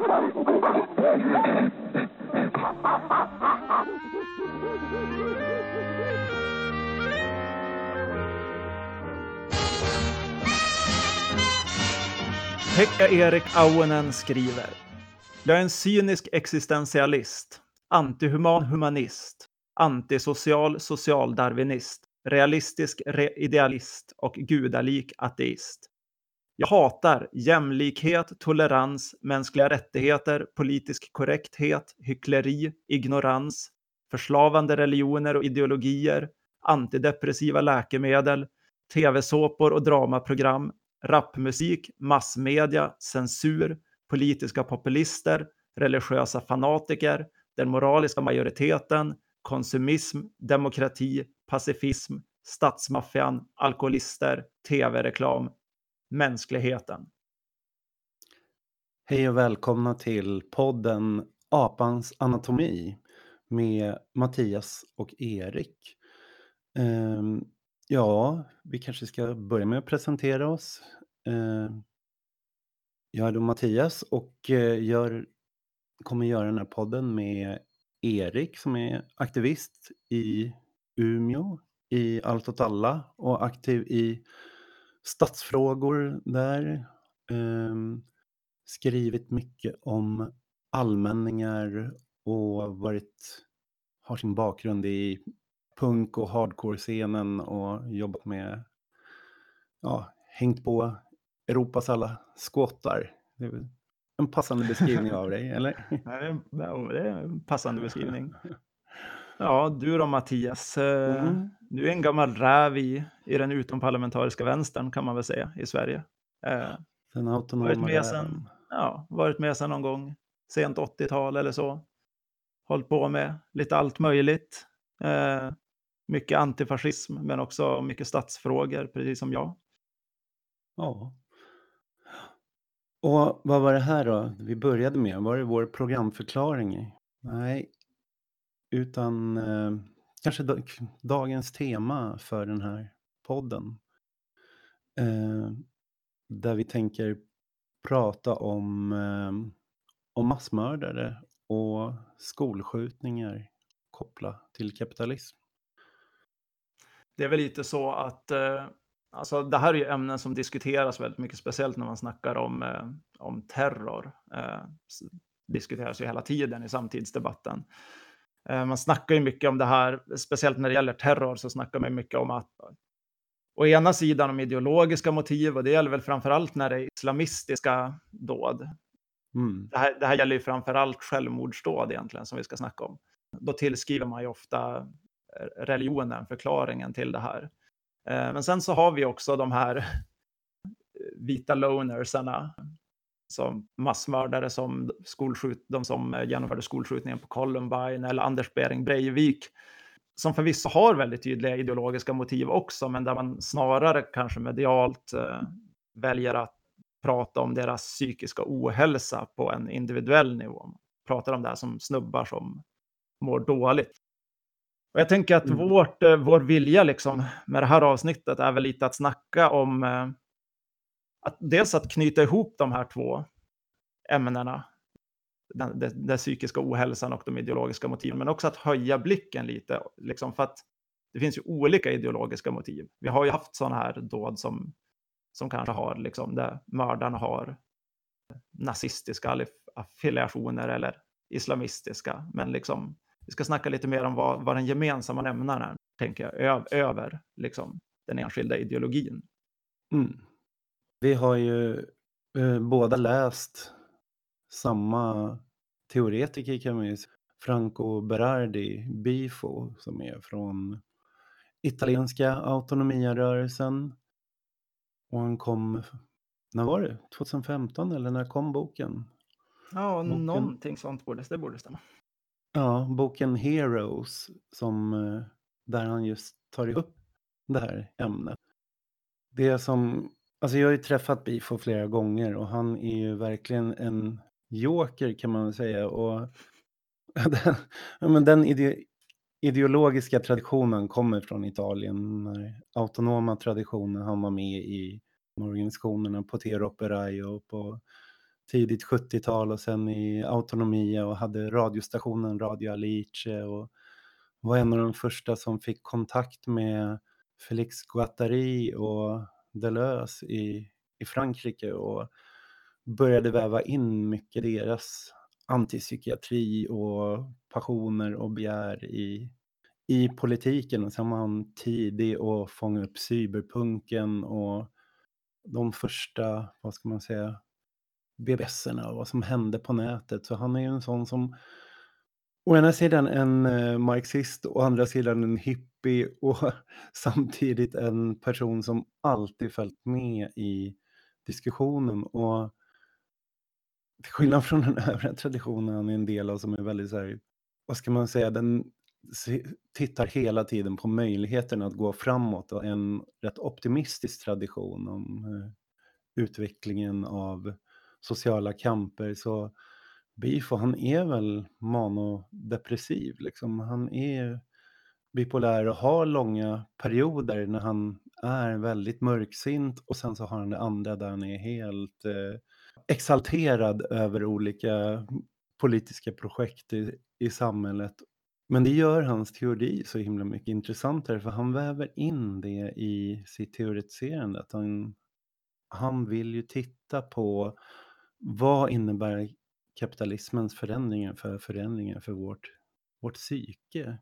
Pekka Erik Auenen skriver. Jag är en cynisk existentialist, antihuman humanist, antisocial socialdarwinist, realistisk re idealist och gudalik ateist. Jag hatar jämlikhet, tolerans, mänskliga rättigheter, politisk korrekthet, hyckleri, ignorans, förslavande religioner och ideologier, antidepressiva läkemedel, tv-såpor och dramaprogram, rapmusik, massmedia, censur, politiska populister, religiösa fanatiker, den moraliska majoriteten, konsumism, demokrati, pacifism, statsmaffian, alkoholister, tv-reklam, mänskligheten. Hej och välkomna till podden Apans anatomi med Mattias och Erik. Um, ja, vi kanske ska börja med att presentera oss. Uh, jag är då Mattias och uh, gör, kommer göra den här podden med Erik som är aktivist i Umeå i Allt åt alla och aktiv i stadsfrågor där. Um, skrivit mycket om allmänningar och varit, har sin bakgrund i punk och hardcore-scenen och jobbat med, ja, hängt på Europas alla skåtar. Det är en passande beskrivning av dig, eller? Det är en passande beskrivning. Ja, du då Mattias, eh, mm. du är en gammal räv i, i den utomparlamentariska vänstern kan man väl säga i Sverige. Eh, den autonoma varit med sen, ja, varit med sen någon gång, sent 80-tal eller så. Hållit på med lite allt möjligt. Eh, mycket antifascism men också mycket statsfrågor, precis som jag. Ja. Och vad var det här då vi började med? Var det vår programförklaring? Nej, utan eh, kanske dagens tema för den här podden. Eh, där vi tänker prata om, eh, om massmördare och skolskjutningar kopplat till kapitalism. Det är väl lite så att eh, alltså det här är ju ämnen som diskuteras väldigt mycket, speciellt när man snackar om, eh, om terror. Eh, diskuteras ju hela tiden i samtidsdebatten. Eh, man snackar ju mycket om det här, speciellt när det gäller terror så snackar man mycket om att å ena sidan om ideologiska motiv och det gäller väl framför allt när det är islamistiska dåd. Mm. Det, här, det här gäller ju framför allt självmordsdåd egentligen som vi ska snacka om. Då tillskriver man ju ofta religionen förklaringen till det här. Eh, men sen så har vi också de här vita lonersarna som massmördare som skolskjut, de som eh, genomförde skolskjutningen på Columbine eller Anders Bering Breivik som förvisso har väldigt tydliga ideologiska motiv också, men där man snarare kanske medialt eh, väljer att prata om deras psykiska ohälsa på en individuell nivå. Man pratar om det här som snubbar som mår dåligt. Och jag tänker att mm. vårt, eh, vår vilja liksom, med det här avsnittet är väl lite att snacka om eh, att dels att knyta ihop de här två ämnena, den, den, den, psykiska ohälsan och de ideologiska motiven, men också att höja blicken lite, liksom för att det finns ju olika ideologiska motiv. Vi har ju haft sådana här dåd som, som kanske har, liksom, där mördarna har nazistiska affiliationer eller islamistiska, men liksom, vi ska snacka lite mer om vad, vad den gemensamma nämnaren, tänker jag, över liksom, den enskilda ideologin. Mm. Vi har ju eh, båda läst samma teoretiker kan man ju säga. Franco Berardi Bifo som är från italienska autonomiarörelsen. Och han kom, när var det? 2015 eller när kom boken? Ja, boken... någonting sånt borde det borde stämma. Ja, boken Heroes som, eh, där han just tar upp det här ämnet. Det som Alltså jag har ju träffat Bifo flera gånger och han är ju verkligen en joker kan man säga. Och den, men den ide, ideologiska traditionen kommer från Italien. Den autonoma traditionen. Han var med i organisationerna på Tero Operaio på tidigt 70-tal och sen i Autonomia och hade radiostationen Radio Alice och var en av de första som fick kontakt med Felix Guattari och Deleuze i, i Frankrike och började väva in mycket deras antipsykiatri och passioner och begär i, i politiken. Och sen var han tidig och fångade upp cyberpunken och de första, vad ska man säga, BBS-erna och vad som hände på nätet. Så han är ju en sån som å ena sidan en eh, marxist, å andra sidan en hippie och samtidigt en person som alltid följt med i diskussionen. Och till skillnad från den övriga traditionen han är en del av som är väldigt så här, vad ska man säga, den tittar hela tiden på möjligheten att gå framåt och en rätt optimistisk tradition om eh, utvecklingen av sociala kamper. Så Bifo, han är väl manodepressiv liksom. Han är bipolär och har långa perioder när han är väldigt mörksint och sen så har han det andra där han är helt eh, exalterad över olika politiska projekt i, i samhället. Men det gör hans teori så himla mycket intressantare för han väver in det i sitt teoretiserande. Att han, han vill ju titta på vad innebär kapitalismens förändringar för förändringar för vårt, vårt psyke.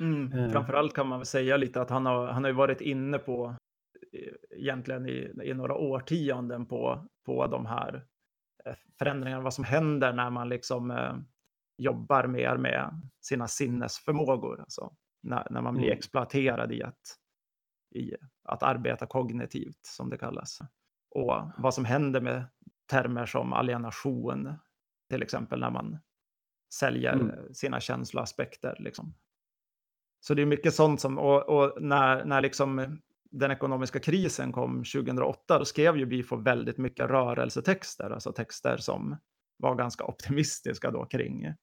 Mm. Eh. Framförallt kan man väl säga lite att han har, han har ju varit inne på eh, egentligen i, i några årtionden på, på de här eh, förändringarna, vad som händer när man liksom eh, jobbar mer med sina sinnesförmågor, alltså när, när man blir mm. exploaterad i att, i att arbeta kognitivt, som det kallas. Och vad som händer med termer som alienation, till exempel när man säljer mm. sina känsloaspekter. Liksom. Så det är mycket sånt som, och, och när, när liksom den ekonomiska krisen kom 2008, då skrev ju Bifo väldigt mycket rörelsetexter, alltså texter som var ganska optimistiska då kring,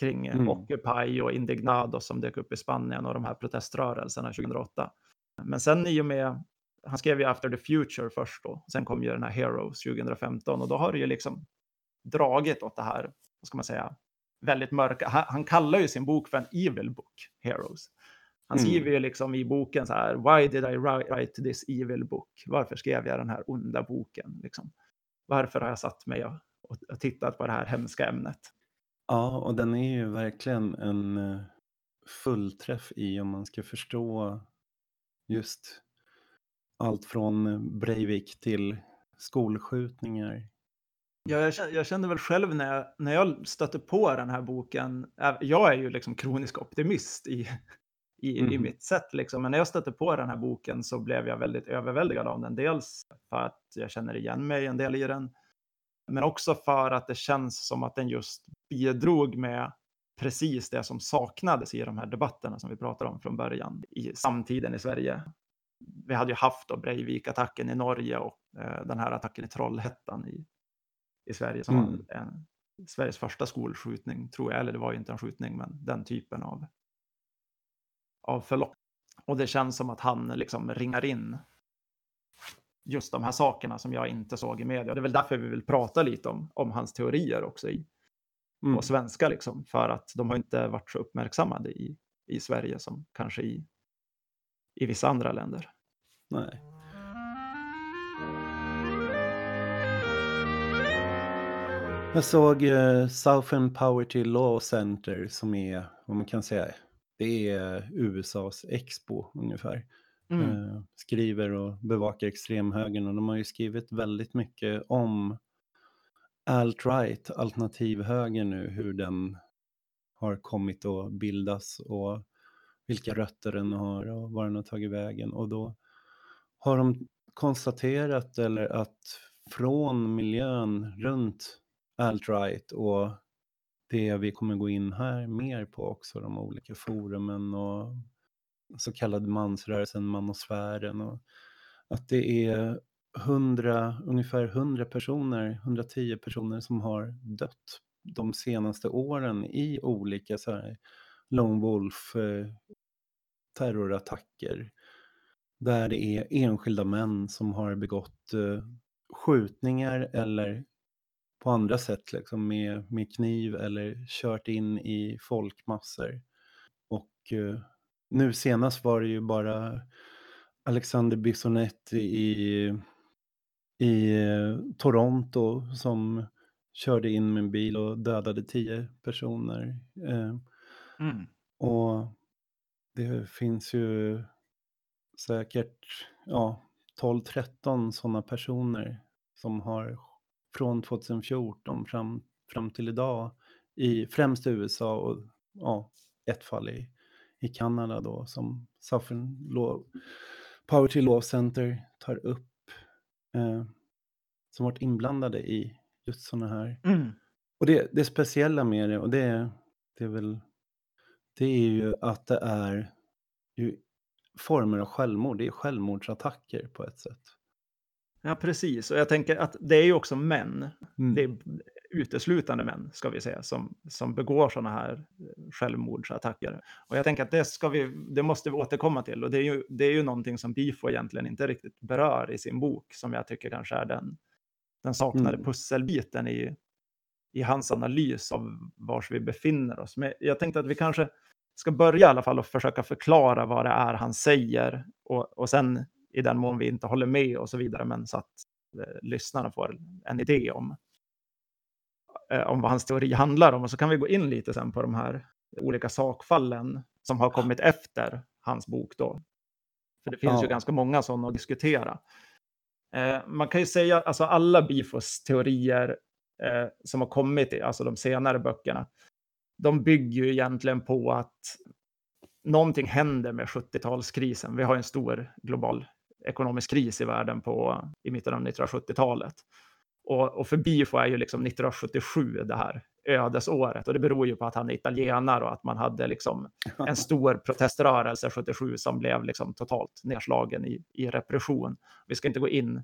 kring mm. Occupy och Indignado som dök upp i Spanien och de här proteströrelserna 2008. Men sen i och med, han skrev ju After the Future först då, sen kom ju den här Heroes 2015 och då har det ju liksom dragit åt det här, vad ska man säga, väldigt mörka. Han, han kallar ju sin bok för en evil book, Heroes. Han mm. skriver ju liksom i boken så här, why did I write this evil book? Varför skrev jag den här onda boken? Liksom? Varför har jag satt mig och, och tittat på det här hemska ämnet? Ja, och den är ju verkligen en eh, fullträff i om man ska förstå just allt från Breivik till skolskjutningar jag, kände, jag kände väl själv när jag, när jag stötte på den här boken, jag är ju liksom kronisk optimist i, i, mm. i mitt sätt, liksom. men när jag stötte på den här boken så blev jag väldigt överväldigad av den. Dels för att jag känner igen mig en del i den, men också för att det känns som att den just bidrog med precis det som saknades i de här debatterna som vi pratade om från början i samtiden i Sverige. Vi hade ju haft då Breivik-attacken i Norge och eh, den här attacken i Trollhättan i i Sverige som mm. var en, Sveriges första skolskjutning, tror jag. Eller det var ju inte en skjutning, men den typen av, av förlopp. Och det känns som att han liksom ringar in just de här sakerna som jag inte såg i media. Det är väl därför vi vill prata lite om, om hans teorier också i, mm. på svenska, liksom, för att de har inte varit så uppmärksammade i, i Sverige som kanske i, i vissa andra länder. Nej. Jag såg eh, Southern Poverty Law Center som är, vad man kan säga, det är USAs Expo ungefär. Mm. Eh, skriver och bevakar extremhögern och de har ju skrivit väldigt mycket om alt-right, alternativhöger nu, hur den har kommit att bildas och vilka rötter den har och var den har tagit vägen. Och då har de konstaterat eller att från miljön runt alt-right och det vi kommer gå in här mer på också, de olika forumen och så kallade mansrörelsen, manosfären och att det är 100, ungefär 100 personer, 110 personer som har dött de senaste åren i olika så här Lone Wolf eh, terrorattacker. Där det är enskilda män som har begått eh, skjutningar eller på andra sätt, liksom med, med kniv eller kört in i folkmassor. Och eh, nu senast var det ju bara Alexander Bissonette i, i eh, Toronto som körde in med en bil och dödade tio personer. Eh, Mm. och det finns ju säkert ja, 12-13 sådana personer som har från 2014 fram, fram till idag i främst i USA och ja, ett fall i, i Kanada då som Southern Law, Poverty Law Center tar upp eh, som varit inblandade i just sådana här Mm. och det, det speciella med det, och det, det är väl, det är ju att det är ju former av självmord, det är självmordsattacker på ett sätt. Ja, precis. Och jag tänker att det är ju också män. Mm. Det är uteslutande män, ska vi säga, som, som begår sådana här eh, självmordsattacker. Och jag tänker att det, ska vi, det måste vi återkomma till. Och det är ju, det är ju någonting som Bifo egentligen inte riktigt berör i sin bok, som jag tycker kanske är den, den saknade Mm. pusselbiten i, i hans analys av var vi befinner oss. Men jag tänkte att vi kanske ska börja i alla fall och försöka förklara vad det är han säger och, och sen i den mån vi inte håller med och så vidare, men så att eh, lyssnarna får en idé om, eh, om vad hans teori handlar om. Och så kan vi gå in lite sen på de här olika sakfallen som har kommit efter hans bok då. För det finns ju Ja. ganska många sådana att diskutera. Eh, man kan ju säga, alltså alla Bifos teorier eh, som har kommit, i, alltså de senare böckerna, de bygger ju egentligen på att någonting händer med 70-talskrisen. Vi har en stor global ekonomisk kris i världen på, i mitten av 1970-talet. Och, och för Bifo är ju liksom 1977 det här ödesåret och det beror ju på att han är italienare och att man hade liksom en stor proteströrelse 77 som blev liksom totalt nedslagen i, i repression. Vi ska inte gå in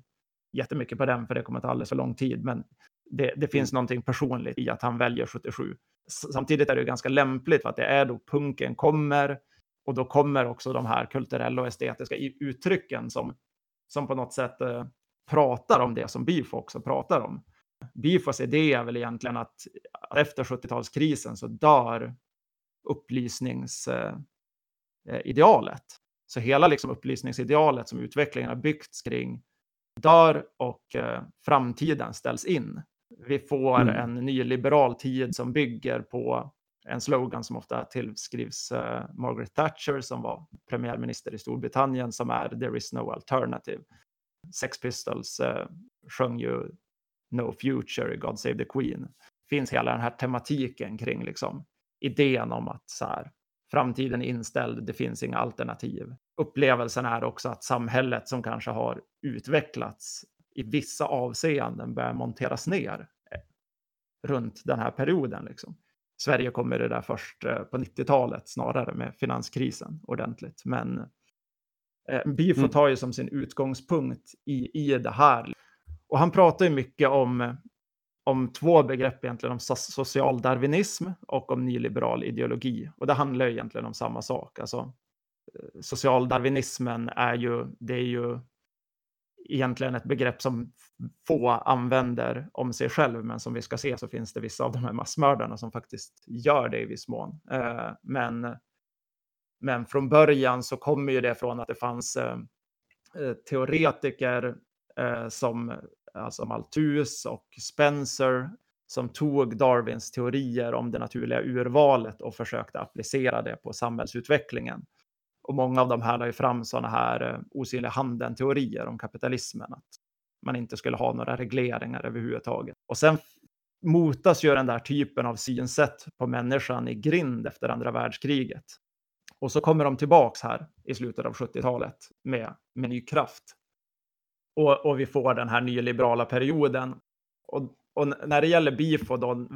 jättemycket på den för det kommer ta alldeles för lång tid, men det, det finns någonting personligt i att han väljer 77. S- Samtidigt är det ju ganska lämpligt för att det är då punken kommer och då kommer också de här kulturella och estetiska uttrycken som, som på något sätt eh, pratar om det som Bifo också pratar om. Bifos idé är väl egentligen att efter 70-talskrisen så dör upplysningsidealet. Eh, idealet. så hela liksom upplysningsidealet som utvecklingen har byggts kring dör och eh, framtiden ställs in. Vi får Mm. en nyliberal tid som bygger på en slogan som ofta tillskrivs eh, Margaret Thatcher som var premiärminister i Storbritannien som är “There is no alternative”. Sex Pistols eh, sjöng ju “No future, God save the Queen”. Finns hela den här tematiken kring liksom idén om att så här, framtiden är inställd, det finns inga alternativ. Upplevelsen är också att samhället som kanske har utvecklats i vissa avseenden börjar monteras ner eh, runt den här perioden. Liksom. Sverige kommer det där först eh, på 90-talet snarare med finanskrisen ordentligt. Men eh, Bifo Mm. tar ju som sin utgångspunkt i, i det här. Och han pratar ju mycket om, om två begrepp egentligen, om so- social darwinism och om nyliberal ideologi. Och det handlar ju egentligen om samma sak. Alltså, eh, social darwinismen är ju, det är ju egentligen ett begrepp som få använder om sig själv, men som vi ska se så finns det vissa av de här massmördarna som faktiskt gör det i viss mån. Eh, men, men från början så kommer ju det från att det fanns eh, eh teoretiker eh, som alltså Malthus och Spencer som tog Darwins teorier om det naturliga urvalet och försökte applicera det på samhällsutvecklingen. Och många av de här la ju fram sådana här eh, osynliga handen-teorier om kapitalismen, att man inte skulle ha några regleringar överhuvudtaget. Och sen motas ju den där typen av synsätt på människan i grind efter andra världskriget. Och så kommer de tillbaks här i slutet av 70-talet med, med ny kraft. Och, och vi får den här nyliberala perioden. Och, och när det gäller Bifo då,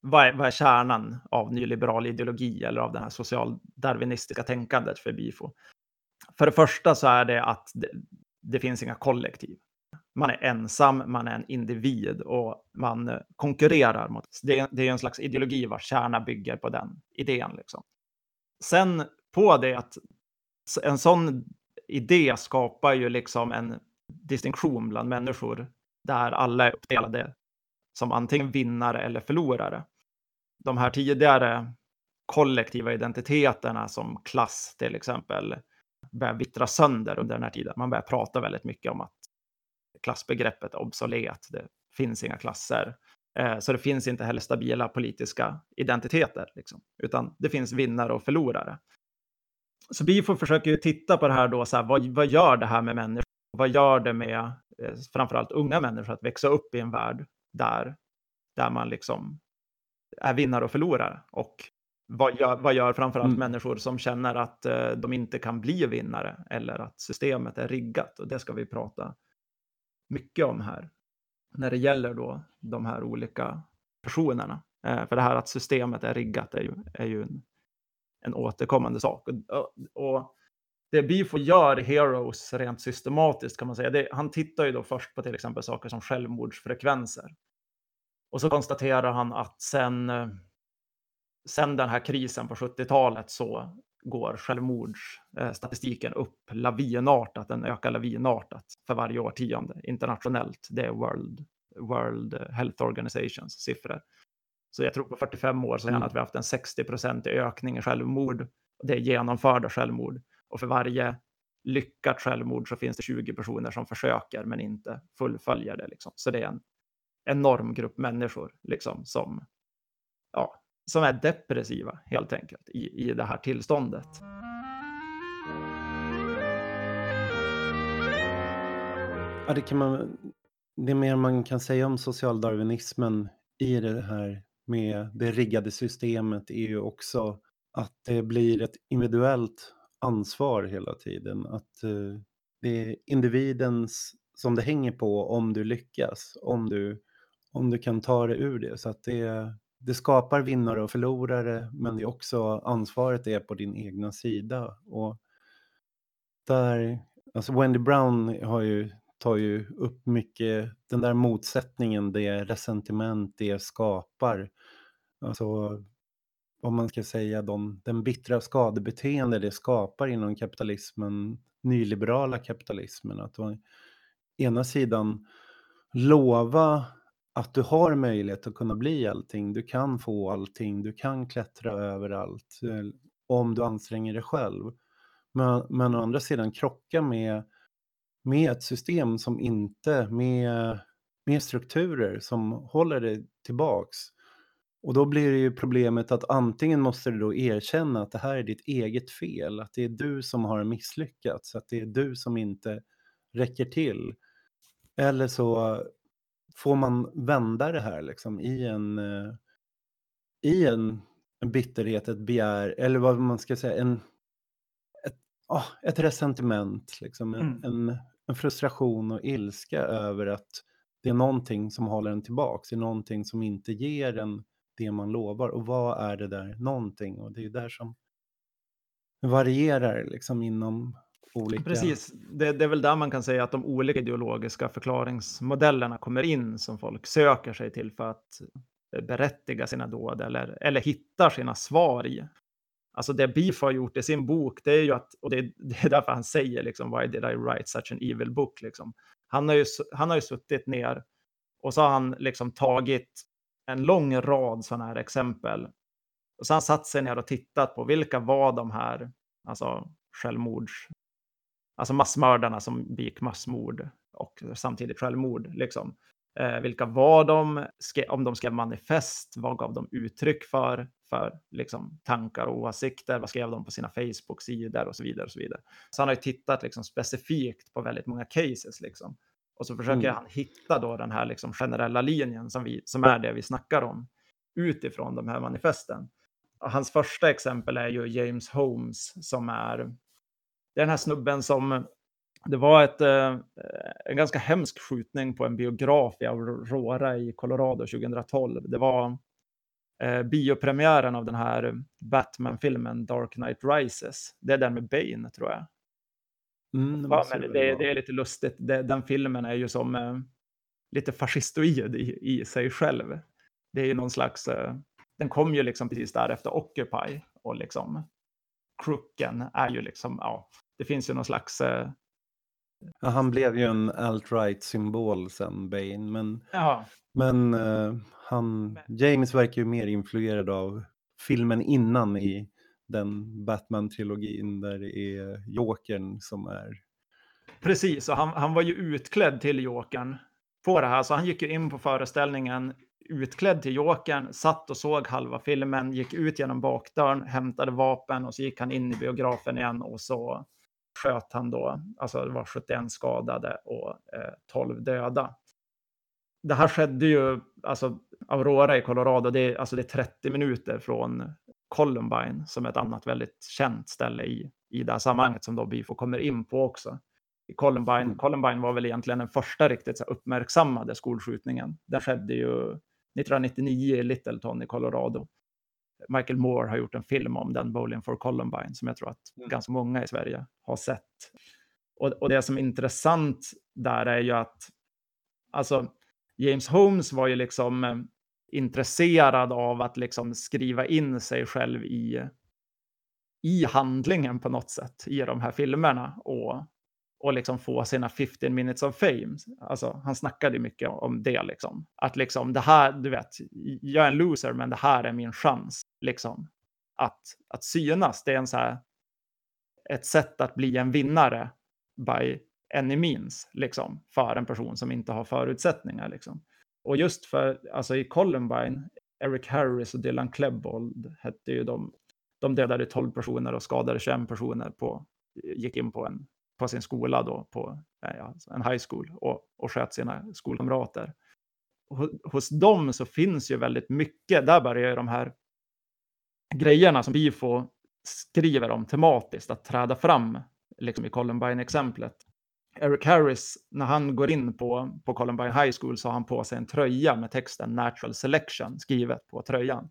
vad är, vad är kärnan av nyliberal ideologi eller av det här socialdarwinistiska tänkandet för Bifo? För det första så är det att det, det finns inga kollektiv. Man är ensam, man är en individ och man eh, konkurrerar mot... Det, är- det är en slags ideologi vars kärna bygger på den idén. Liksom. Sen på det att en sån idé skapar ju liksom en distinktion bland människor där alla är uppdelade som antingen vinnare eller förlorare. De här tidigare kollektiva identiteterna som klass till exempel börjar vittra sönder under den här tiden. Man börjar prata väldigt mycket om att klassbegreppet är obsolet. Det finns inga klasser. Eh, så det finns inte heller stabila politiska identiteter, liksom, utan det finns vinnare och förlorare. Så Bifo försöker ju titta på det här då, så här, vad, vad gör det här med människor? Vad gör det med eh, framförallt unga människor att växa upp i en värld där, där man liksom är vinnare och förlorare? Och vad gör, vad gör framförallt mm. människor som känner att eh, de inte kan bli vinnare eller att systemet är riggat? Och det ska vi prata mycket om här när det gäller då de här olika personerna. Eh, för det här att systemet är riggat är ju, är ju en, en återkommande sak. Och, och det Bifo gör i Heroes rent systematiskt kan man säga, det, han tittar ju då först på till exempel saker som självmordsfrekvenser. Och så konstaterar han att sen, eh, sen den här krisen på 70-talet så går självmordsstatistiken upp lavinartat, den ökar lavinartat för varje årtionde internationellt. Det är World, World Health Organizations siffror. Så jag tror på 45 år så har mm. att vi haft en 60% ökning i självmord. Det är genomförda självmord. Och för varje lyckat självmord så finns det 20 personer som försöker men inte fullföljer det. Liksom. Så det är en enorm grupp människor liksom, som ja, som är depressiva helt enkelt i, i det här tillståndet. Ja, det, kan man, det mer man kan säga om socialdarwinismen i det här med det riggade systemet är ju också att det blir ett individuellt ansvar hela tiden. Att uh, det är individens som det hänger på om du lyckas, om du, om du kan ta dig ur det. Så att det, det skapar vinnare och förlorare, men det är också ansvaret är på din egna sida. Och där, alltså Wendy Brown har ju, tar ju upp mycket den där motsättningen, det resentiment det skapar. Alltså Om man ska säga, de, den bittra skadebeteende det skapar inom kapitalismen, nyliberala kapitalismen. Att å ena sidan lova att du har möjlighet att kunna bli allting. Du kan få allting, du kan klättra överallt eh, om du anstränger dig själv. Men, men å andra sidan krocka med, med ett system som inte, med, med strukturer som håller dig tillbaks. Och då blir det ju problemet att antingen måste du då erkänna att det här är ditt eget fel, att det är du som har misslyckats, att det är du som inte räcker till. Eller så får man vända det här liksom i en, eh, i en, bitterhet, ett begär, eller vad man ska säga, en, ett, oh, ett resentiment, liksom, en, mm. en, en, frustration och ilska över att det är någonting som håller en tillbaks, det är någonting som inte ger en det man lovar. Och vad är det där någonting? Och det är där som varierar liksom inom olika... Precis, det, det, är väl där man kan säga att de olika ideologiska förklaringsmodellerna kommer in som folk söker sig till för att eh, berättiga sina dåd eller, eller hittar sina svar i. Alltså det Beef har gjort i sin bok, det är ju att, och det, det är därför han säger liksom, why did I write such an evil book? Liksom. Han, har ju, han har ju suttit ner och så har han liksom tagit en lång rad sådana här exempel. Och så har han satt sig ner och tittat på vilka var de här alltså självmords alltså massmördarna som begick massmord och samtidigt självmord. Liksom. Eh, vilka var de? om de skrev manifest? Vad gav de uttryck för? För liksom, tankar och åsikter? Vad skrev de på sina Facebook-sidor och så vidare. och Så vidare. Så han har ju tittat liksom, specifikt på väldigt många cases. Liksom. Och så försöker mm. han hitta då den här liksom, generella linjen som, vi, som är det vi snackar om utifrån de här manifesten. Hans första exempel är ju James Holmes som är det är den här snubben som det var ett, eh, en ganska hemsk skjutning på en biograf i Aurora i Colorado 2012. Det var eh, biopremiären av den här Batman-filmen Dark Knight Rises. Det är den med Bane, tror jag. Mm, ja, men det, det, är lite lustigt. Det, den filmen är ju som eh, lite fascistoid i, i, sig själv. Det är ju någon slags... Eh, den kom ju liksom precis där efter Occupy och liksom Crooken är ju liksom, ja, det finns ju någon slags, eh, Ja, han blev ju en alt-right-symbol sen, Bane. Men, Ja, men eh, han, James verkar ju mer influerad av filmen innan i den Batman-trilogin där det är Jokern som är... precis. Och han, han var ju utklädd till Jokern på det här, så han gick ju in på föreställningen utklädd till Jokern, satt och såg halva filmen, gick ut genom bakdörren, hämtade vapen och så gick han in i biografen igen och så sköt han då, alltså det var 71 skadade och eh, 12 döda. Det här skedde ju, alltså Aurora i Colorado, det är, alltså det är 30 minuter från Columbine som är ett annat väldigt känt ställe i, i det här sammanhanget som då Bifo kommer in på också. I Columbine, Mm. Columbine var väl egentligen den första riktigt så uppmärksammade skolskjutningen. Den skedde ju 1999 i Littleton i Colorado. Michael Moore har gjort en film om den, Bowling for Columbine, som jag tror att Mm. ganska många i Sverige har sett. Och, och det som är intressant där är ju att alltså, James Holmes var ju liksom eh, intresserad av att liksom skriva in sig själv i, i handlingen på något sätt i de här filmerna och, och liksom få sina 15 minutes of fame. Alltså, han snackade mycket om det liksom. Att liksom det här, du vet, jag är en loser men det här är min chans liksom. Att, att synas, det är en så här, ett sätt att bli en vinnare by any means, liksom, för en person som inte har förutsättningar. Liksom. Och just för, alltså i Columbine, Eric Harris och Dylan Klebold hette ju de, de dödade 12 personer och skadade 21 personer på, gick in på, en, på sin skola då, på ja, en high school och, och sköt sina skolkamrater. Hos, dem så finns ju väldigt mycket, där börjar ju de här grejerna som Bifo skriver om tematiskt att träda fram liksom i Columbine-exemplet. Eric Harris, när han går in på, på Columbine High School så har han på sig en tröja med texten Natural Selection skrivet på tröjan.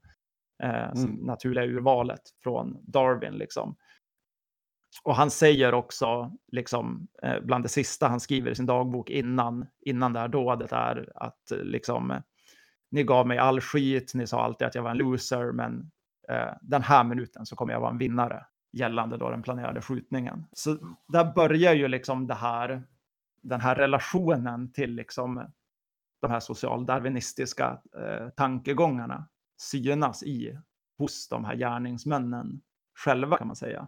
Eh, Mm. naturliga urvalet från Darwin liksom. Och han säger också, liksom, eh, bland det sista han skriver i sin dagbok innan, innan det här dådet är att eh, liksom, eh, ni gav mig all skit, ni sa alltid att jag var en loser, men eh, den här minuten så kommer jag vara en vinnare gällande då den planerade skjutningen. Så där börjar ju liksom det här, den här relationen till liksom de här socialdarwinistiska eh, tankegångarna synas i hos de här gärningsmännen själva kan man säga.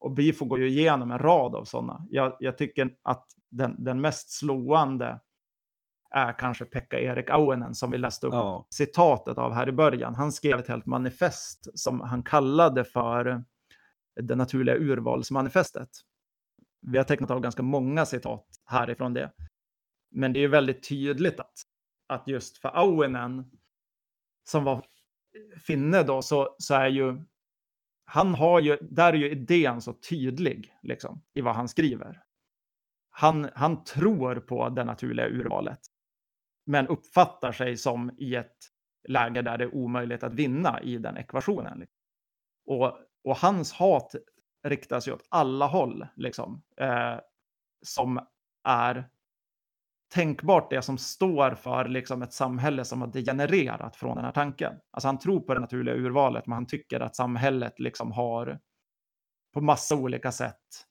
Och Bifo går ju igenom en rad av sådana. Jag, jag tycker att den, den mest slående är kanske Pekka Erik Auenen som vi läste upp Ja, citatet av här i början. Han skrev ett helt manifest som han kallade för det naturliga urvalsmanifestet. Vi har tecknat av ganska många citat härifrån det. Men det är ju väldigt tydligt att, att just för Auenen, som var finne då, så, så är ju han har ju, där är ju idén så tydlig liksom, i vad han skriver. Han, han tror på det naturliga urvalet, men uppfattar sig som i ett läge där det är omöjligt att vinna i den ekvationen. Liksom. Och, och hans hat riktas ju åt alla håll, liksom, eh, som är tänkbart det som står för liksom, ett samhälle som har degenererat från den här tanken. Alltså han tror på det naturliga urvalet, men han tycker att samhället liksom har på massa olika sätt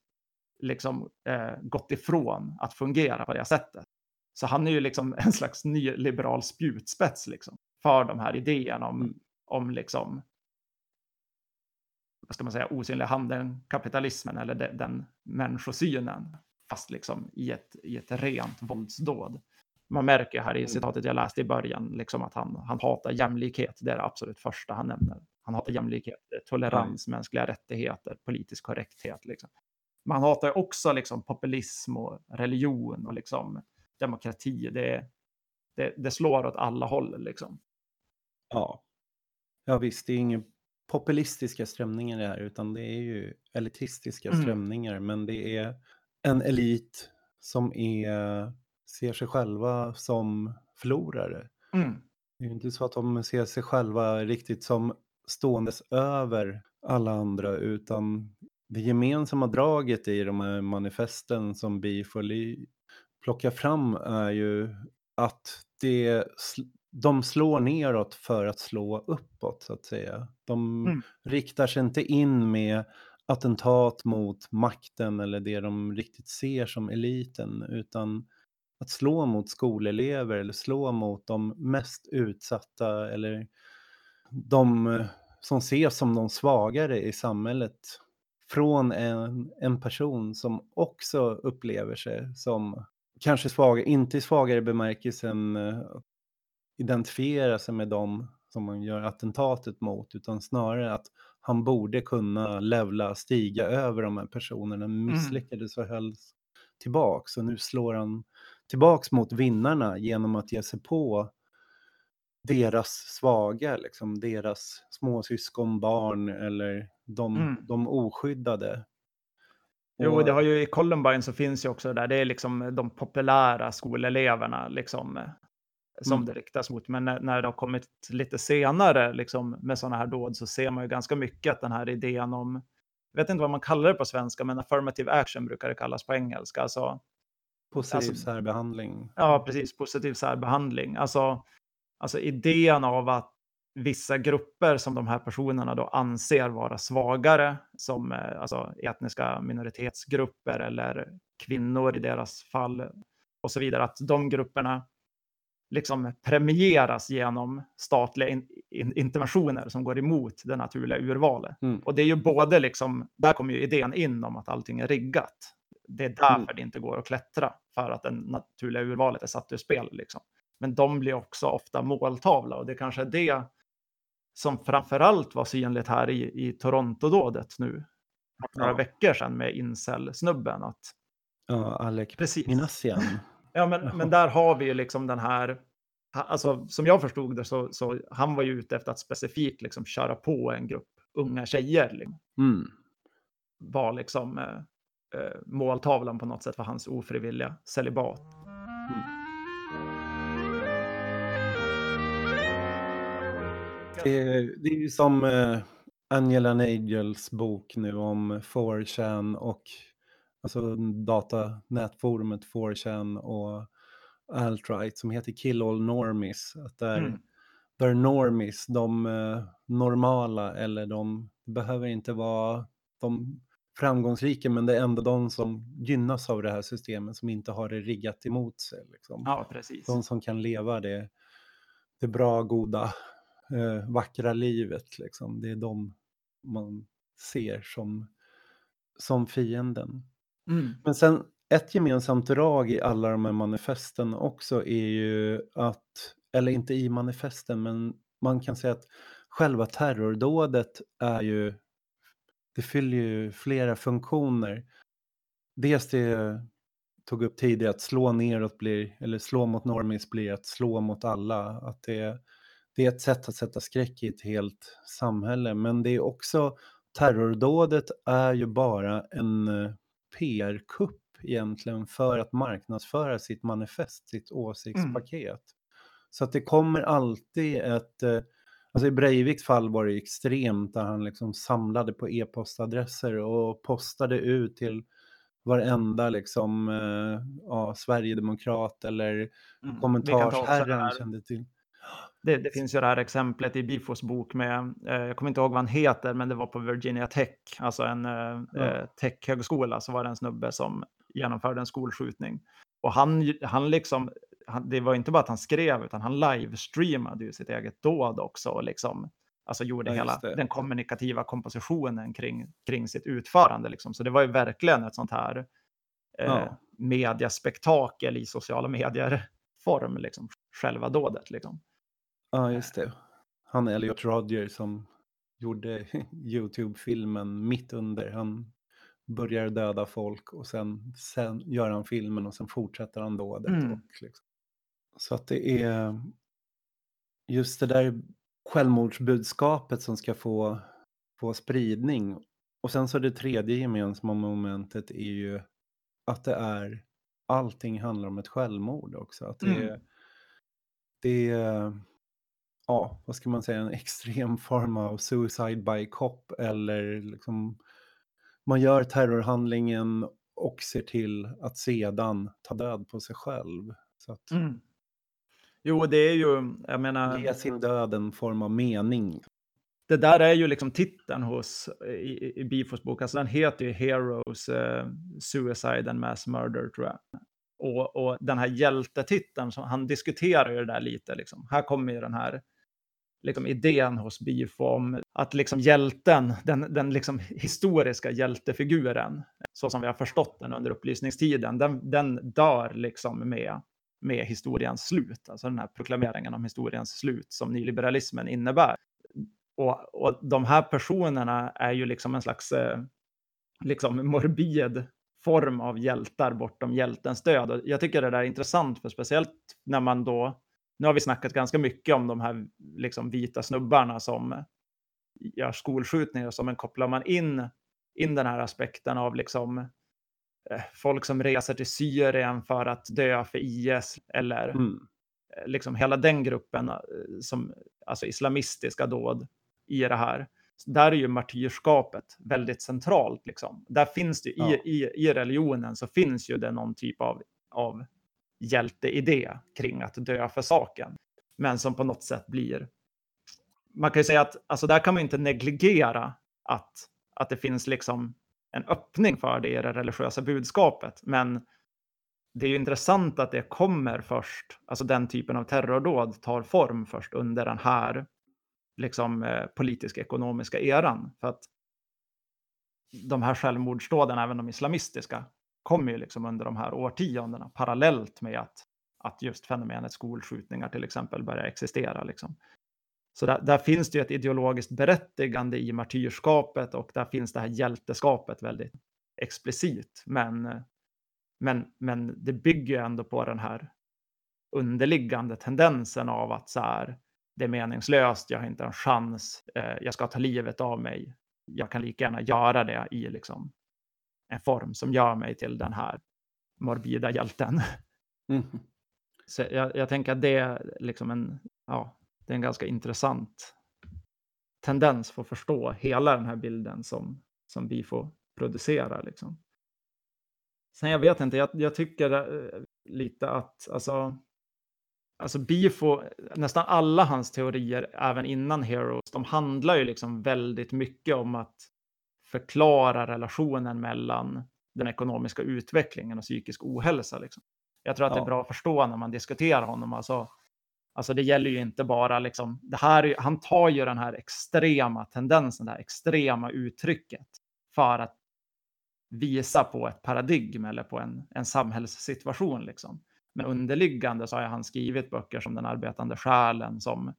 liksom, eh, gått ifrån att fungera på det sättet. Så han är ju liksom en slags nyliberal spjutspets liksom, för de här idéerna om, Mm. om liksom, vad ska man säga, osynliga handen, kapitalismen eller de, den människosynen, fast liksom i ett, i ett rent våldsdåd. Man märker här i Mm. citatet jag läste i början liksom att han, han hatar jämlikhet. Det är det absolut första han nämner. Han hatar jämlikhet, tolerans, mänskliga rättigheter, politisk korrekthet. Liksom. Men han hatar också liksom populism och religion och liksom demokrati. Det, det, det slår åt alla håll. Liksom. ja. Ja visst, det är inga populistiska strömningar det här, utan det är ju elitistiska Mm. strömningar. Men det är en elit som är, ser sig själva som förlorare. Mm. Det är ju inte så att de ser sig själva riktigt som ståendes över alla andra, utan det gemensamma draget i de här manifesten som Bifoli plockar fram är ju att det, de slår neråt för att slå uppåt, så att säga. De Mm. riktar sig inte in med attentat mot makten eller det de riktigt ser som eliten, utan att slå mot skolelever eller slå mot de mest utsatta eller de eh, som ses som de svagare i samhället från en, en person som också upplever sig som kanske svagare, inte i svagare bemärkelsen eh, identifiera sig med dem som man gör attentatet mot, utan snarare att han borde kunna levla, stiga över de här personerna, Mm. misslyckades och hölls tillbaks. Och nu slår han tillbaks mot vinnarna genom att ge sig på deras svaga, liksom deras småsyskon, barn eller de, Mm. de oskyddade. Jo, Och- det har ju i Columbine så finns ju också det där. Det är liksom de populära skoleleverna liksom som Mm. det riktas mot. Men när, när det har kommit lite senare liksom med sådana här dåd så ser man ju ganska mycket att den här idén om, jag vet inte vad man kallar det på svenska, men affirmative action brukar det kallas på engelska. Alltså, Positiv alltså- särbehandling. Ja, precis. Positiv särbehandling. Alltså, alltså idén av att vissa grupper som de här personerna då anser vara svagare, som eh, alltså etniska minoritetsgrupper eller kvinnor i deras fall och så vidare, att de grupperna liksom premieras genom statliga in, in, interventioner som går emot det naturliga urvalet. Mm. Och det är ju både liksom, där kommer ju idén in om att allting är riggat. Det är därför Mm. det inte går att klättra, för att det naturliga urvalet är satt ur spel. Liksom. Men de blir också ofta måltavla och det kanske är det som framförallt var synligt här i, i Toronto-dådet nu. Några Ja. veckor sedan med incel-snubben. Att, Ja, Alec precis. Minassian. Ja, men, men där har vi ju liksom den här, alltså som jag förstod det så, så han var ju ute efter att specifikt liksom köra på en grupp unga tjejer. Liksom. Mm. Var liksom eh, eh, måltavlan på något sätt för hans ofrivilliga celibat. Det, är- det är ju som eh, Angela Nagels bok nu om 4chan och alltså datanätforumet 4chan och alt-right som heter Kill All Normies. Att där, Mm. där normies, de eh, normala eller de behöver inte vara de framgångsrika men det är ändå de som gynnas av det här systemet som inte har det riggat emot sig. Liksom. Ja, precis. De som kan leva det, det bra, goda, eh, vackra livet. Liksom. Det är de man ser som, som fienden. Mm. Men sen ett gemensamt drag i alla de här manifesten också är ju att, eller inte i manifesten, men man kan säga att själva terrordådet är ju, det fyller ju flera funktioner. Dels det jag tog upp tidigare, att slå neråt blir, eller slå mot normis blir att slå mot alla. Att det, det är ett sätt att sätta skräck i ett helt samhälle. Men det är också, terrordådet är ju bara en eh, PR-kupp egentligen för att marknadsföra sitt manifest, sitt åsiktspaket. Så att det kommer alltid ett, eh, alltså i Breiviks fall var det extremt där han liksom samlade på e-postadresser och postade ut till varenda liksom, eh, ja, Sverigedemokrat eller Mm. Kommentarsherren kände till. Det, det finns ju det här exemplet i Bifos bok med, eh, jag kommer inte ihåg vad han heter, men det var på Virginia Tech, alltså en eh, Ja. eh, techhögskola, så var det en snubbe som genomförde en skolskjutning. Och han, han liksom, han, det var inte bara att han skrev, utan han livestreamade ju sitt eget dåd också och liksom, alltså gjorde Ja, hela den kommunikativa kompositionen kring, kring sitt utförande. Liksom. Så det var ju verkligen ett sånt här eh, Ja. mediaspektakel i sociala medier-form, liksom, själva dådet. Liksom. Ja, just det. Han Elliot Rodger som gjorde YouTube-filmen mitt under. Han börjar döda folk och sen, sen gör han filmen och sen fortsätter han dådet. Mm. Och liksom. Så att det är just det där självmordsbudskapet som ska få, få spridning. Och sen så det tredje gemensamma momentet är ju att det är allting handlar om ett självmord också. Att det, Mm. det är, ja, vad ska man säga, en extrem form av suicide by cop eller liksom man gör terrorhandlingen och ser till att sedan ta död på sig själv. Så att Mm. Jo, det är ju, jag menar, ge sin död en form av mening. det där är ju liksom titeln hos, i, i Bifos bok, alltså den heter ju Heroes, uh, Suicide and Mass Murder tror jag. Och, och den här hjältetiteln, så han diskuterar ju det där lite, liksom. här kommer ju den här liksom, idén hos Bifom, om att liksom hjälten, den, den liksom historiska hjältefiguren, så som vi har förstått den under upplysningstiden, den, den dör liksom med, med historiens slut, alltså den här proklameringen om historiens slut som nyliberalismen innebär. Och, och de här personerna är ju liksom en slags eh, liksom morbid form av hjältar bortom hjältens död. Och jag tycker det där är intressant, för speciellt när man då, nu har vi snackat ganska mycket om de här liksom vita snubbarna som gör skolskjutningar, så men kopplar man in, in den här aspekten av liksom eh, folk som reser till Syrien för att dö för IS eller mm. liksom hela den gruppen eh, som alltså islamistiska dåd i det här. Där är ju martyrskapet väldigt centralt. Liksom. Där finns det, ja. i, i, i religionen så finns ju det någon typ av, av hjälteidé kring att dö för saken. Men som på något sätt blir... Man kan ju säga att alltså där kan man inte negligera att, att det finns liksom en öppning för det i det religiösa budskapet. Men det är ju intressant att det kommer först, alltså den typen av terrordåd tar form först under den här liksom, eh, politiska ekonomiska eran. För att de här självmordsdåden, även de islamistiska, kommer ju liksom under de här årtiondena parallellt med att, att just fenomenet skolskjutningar till exempel börjar existera. Liksom. Så där, där, finns det ju ett ideologiskt berättigande i martyrskapet och där finns det här hjälteskapet väldigt explicit. Men, men, men det bygger ju ändå på den här underliggande tendensen av att så här, det är meningslöst, jag har inte en chans, eh, jag ska ta livet av mig. Jag kan lika gärna göra det i liksom en form som gör mig till den här morbida hjälten. Mm. Så jag, jag, tänker att det är liksom en, ja, det är en ganska intressant tendens för att förstå hela den här bilden som, som vi får producera. Liksom. Sen jag vet inte, jag, jag tycker eh, lite att, alltså, Alltså Bifo, nästan alla hans teorier, även innan Heroes, de handlar ju liksom väldigt mycket om att förklara relationen mellan den ekonomiska utvecklingen och psykisk ohälsa. Liksom. Jag tror att ja. det är bra att förstå när man diskuterar honom. Alltså, alltså det gäller ju inte bara liksom, det här, han tar ju den här extrema tendensen, det här extrema uttrycket för att visa på ett paradigm eller på en, en samhällssituation. Liksom. Men underliggande så har han skrivit böcker som Den arbetande själen som,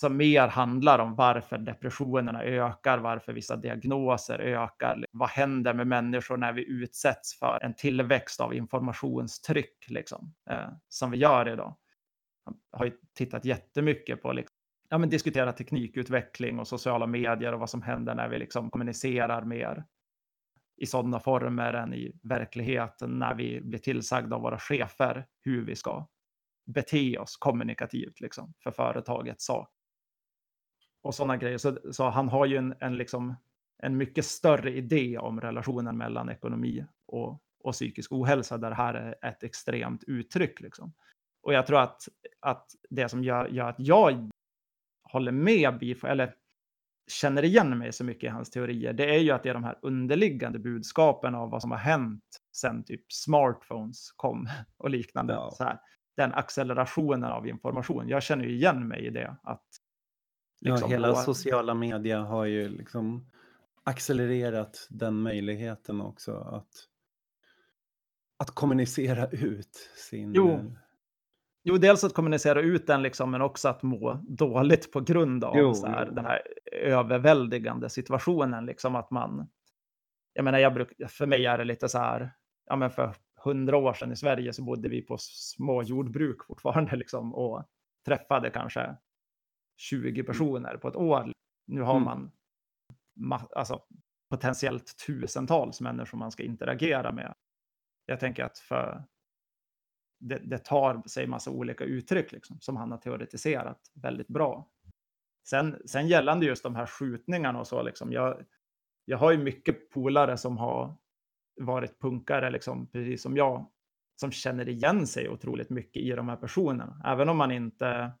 som mer handlar om varför depressionerna ökar, varför vissa diagnoser ökar. Vad händer med människor när vi utsätts för en tillväxt av informationstryck liksom, eh, som vi gör idag? Jag har ju tittat jättemycket på liksom, ja, men diskutera teknikutveckling och sociala medier och vad som händer när vi liksom kommunicerar mer i sådana former än i verkligheten när vi blir tillsagda av våra chefer hur vi ska bete oss kommunikativt liksom, för företagets sak. Och sådana grejer. Så, så, han har ju en, en, liksom, en mycket större idé om relationen mellan ekonomi och, och psykisk ohälsa, där det här är ett extremt uttryck. Liksom. Och jag tror att, att det som gör, gör att jag håller med Bifo, eller känner igen mig så mycket i hans teorier, det är ju att det är de här underliggande budskapen av vad som har hänt sen typ smartphones kom och liknande. Ja. Så här, den accelerationen av information. Jag känner ju igen mig i det. Att, liksom, ja, hela och... sociala media har ju liksom accelererat den möjligheten också att, att kommunicera ut sin... Jo, Jo, dels att kommunicera ut den, liksom, men också att må dåligt på grund av jo, så här, jo. den här överväldigande situationen. Liksom, att man, jag menar, jag bruk, för mig är det lite så här, ja, men för hundra år sedan i Sverige så bodde vi på små jordbruk fortfarande liksom, och träffade kanske 20 mm. personer på ett år. Nu har mm. man alltså, potentiellt tusentals människor man ska interagera med. Jag tänker att för det, det tar sig massa olika uttryck liksom, som han har teoretiserat väldigt bra. Sen, sen gällande just de här skjutningarna och så, liksom, jag, jag har ju mycket polare som har varit punkare, liksom, precis som jag, som känner igen sig otroligt mycket i de här personerna. Även om man inte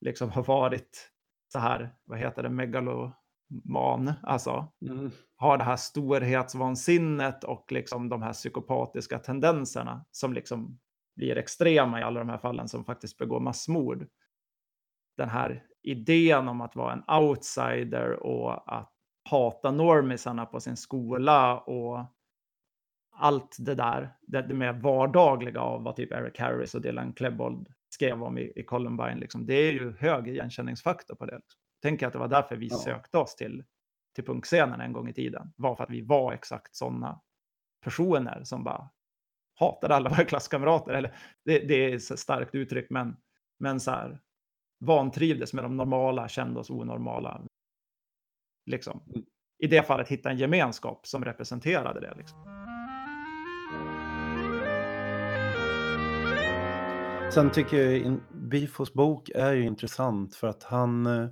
liksom har varit så här, vad heter det, megaloman, alltså Mm. har det här storhetsvansinnet och liksom de här psykopatiska tendenserna som liksom blir extrema i alla de här fallen som faktiskt begår massmord. Den här idén om att vara en outsider och att hata normisarna på sin skola och allt det där, det, det mer vardagliga av vad typ Eric Harris och Dylan Klebold skrev om i, i Columbine, liksom, det är ju hög igenkänningsfaktor på det. Liksom. Tänker att det var därför vi Ja. sökte oss till, till punkscenen en gång i tiden. Var för att vi var exakt sådana personer som bara hatade alla våra klasskamrater. Eller, det, det är så starkt uttryck, men, men så här, vantrivdes med de normala, kände oss onormala. Liksom. Mm. I det fallet hitta en gemenskap som representerade det. Liksom. Sen tycker jag Bifos bok är ju intressant för att han, eh,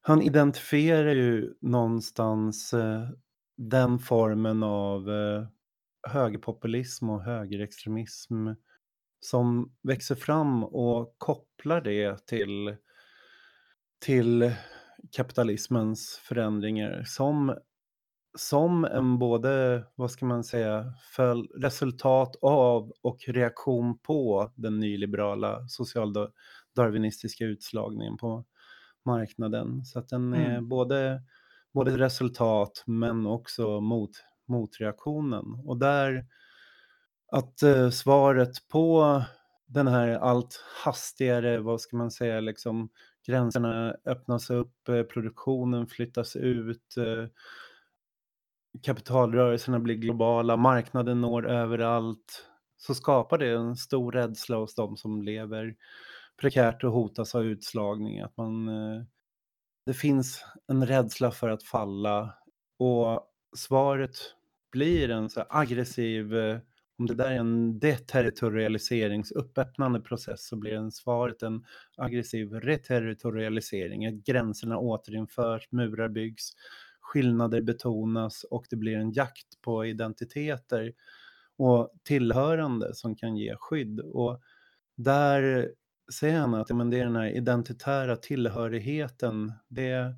han identifierar ju någonstans eh, den formen av eh, högerpopulism och högerextremism som växer fram och kopplar det till, till kapitalismens förändringar som, som en både, vad ska man säga, föl, resultat av och reaktion på den nyliberala socialdarwinistiska utslagningen på marknaden. Så att den är Mm. både, både resultat men också mot, motreaktionen. Och där att eh, svaret på den här allt hastigare, vad ska man säga, liksom gränserna öppnas upp, eh, produktionen flyttas ut, eh, kapitalrörelserna blir globala, marknaden når överallt, så skapar det en stor rädsla hos de som lever prekärt och hotas av utslagning. Att man, eh, det finns en rädsla för att falla och svaret blir en så aggressiv, eh, om det där är en deterritorialiseringsuppöppnande process så blir en svaret en aggressiv reterritorialisering, att gränserna återinförs, murar byggs, skillnader betonas och det blir en jakt på identiteter och tillhörande som kan ge skydd. Och där säger han att men det är den här identitära tillhörigheten, det,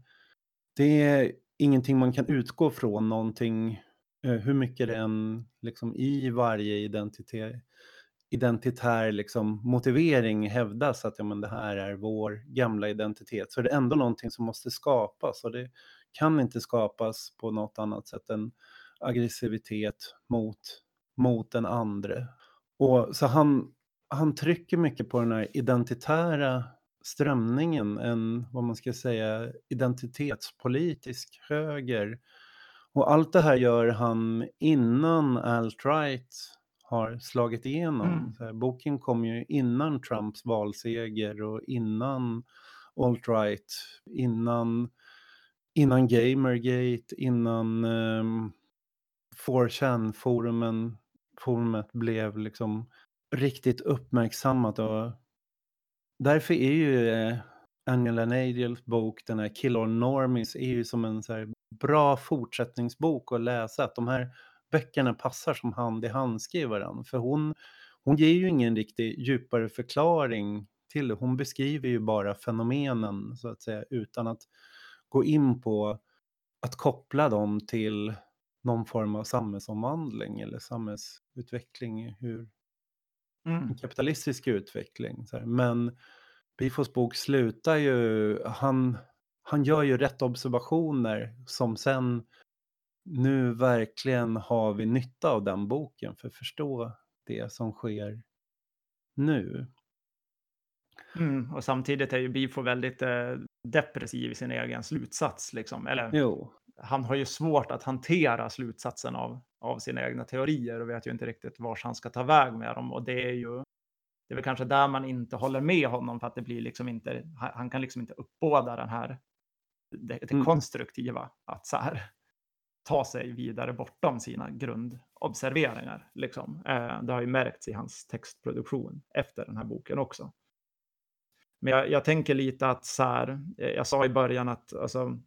det är ingenting man kan utgå från, någonting, eh, hur mycket det än liksom i varje identitet, identitär liksom motivering hävdas att ja, men det här är vår gamla identitet, så är det ändå någonting som måste skapas och det kan inte skapas på något annat sätt än aggressivitet mot, mot den andre. Och så han, han trycker mycket på den här identitära strömningen, en vad man ska säga identitetspolitisk höger. Och allt det här gör han innan alt-right har slagit igenom. Mm. Här, boken kom ju innan Trumps valseger och innan alt-right, innan, innan Gamergate, innan ehm, um, 4chan-forumen forumet blev liksom riktigt uppmärksammat och därför är ju eh, Angela Nagels bok, den här Kill Or Normies, är ju som en så här bra fortsättningsbok att läsa. Att de här böckerna passar som hand i handske i varandra. För hon, hon ger ju ingen riktig djupare förklaring till det. Hon beskriver ju bara fenomenen så att säga utan att gå in på att koppla dem till någon form av samhällsomvandling eller samhällsutveckling, hur Mm. kapitalistisk utveckling. Men Bifos bok slutar ju, han, han gör ju rätt observationer som sen nu verkligen har vi nytta av den boken för att förstå det som sker nu. Mm. Och samtidigt är ju Bifo väldigt eh, depressiv i sin egen slutsats. Liksom. Eller, Jo, han har ju svårt att hantera slutsatsen av, av sina egna teorier och vet ju inte riktigt vars han ska ta väg med dem. Och det är ju det är väl kanske där man inte håller med honom för att det blir liksom inte, han han kan liksom inte uppbåda den här, det, det Mm. konstruktiva, att så här ta sig vidare bortom sina grundobserveringar. Liksom. Eh, det har ju märkts i hans textproduktion efter den här boken också. Men jag, jag tänker lite att så här, eh, jag sa i början att alltså,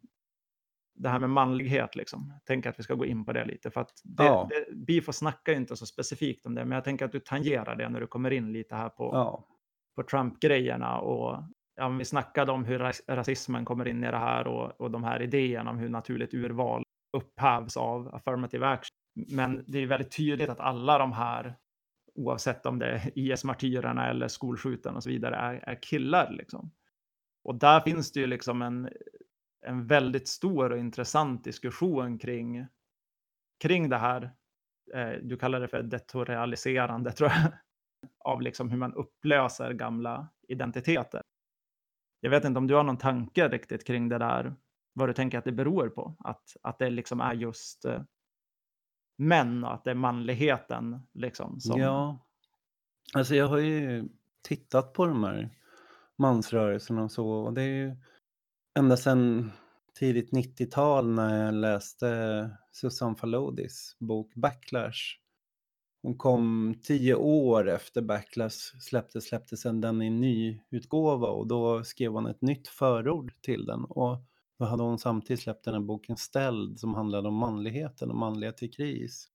det här med manlighet, liksom. Tänker att vi ska gå in på det lite. För att det, Ja. det, Bifo snackar ju inte så specifikt om det, men jag tänker att du tangerar det när du kommer in lite här på, ja, på Trump-grejerna och ja, vi snackade om hur rasismen kommer in i det här och, och de här idéerna om hur naturligt urval upphävs av affirmative action. Men det är väldigt tydligt att alla de här, oavsett om det är IS-martyrerna eller skolskjutarna och så vidare, är, är killar. Liksom. Och där finns det ju liksom en, en väldigt stor och intressant diskussion kring, kring det här. Eh, du kallar det för detorialiserande, tror jag, av liksom hur man upplöser gamla identiteter. Jag vet inte om du har någon tanke riktigt kring det där, vad du tänker att det beror på? Att, att det liksom är just eh, män och att det är manligheten liksom som... Ja, alltså jag har ju tittat på de här mansrörelserna och så och det är ju ända sedan tidigt 90-tal när jag läste Susanne Falodis bok Backlash. Hon kom tio år efter Backlash släpptes, släpptes sen den i nyutgåva och då skrev hon ett nytt förord till den. Och då hade hon samtidigt släppt den här boken Ställd som handlade om manligheten och manlighet i kris.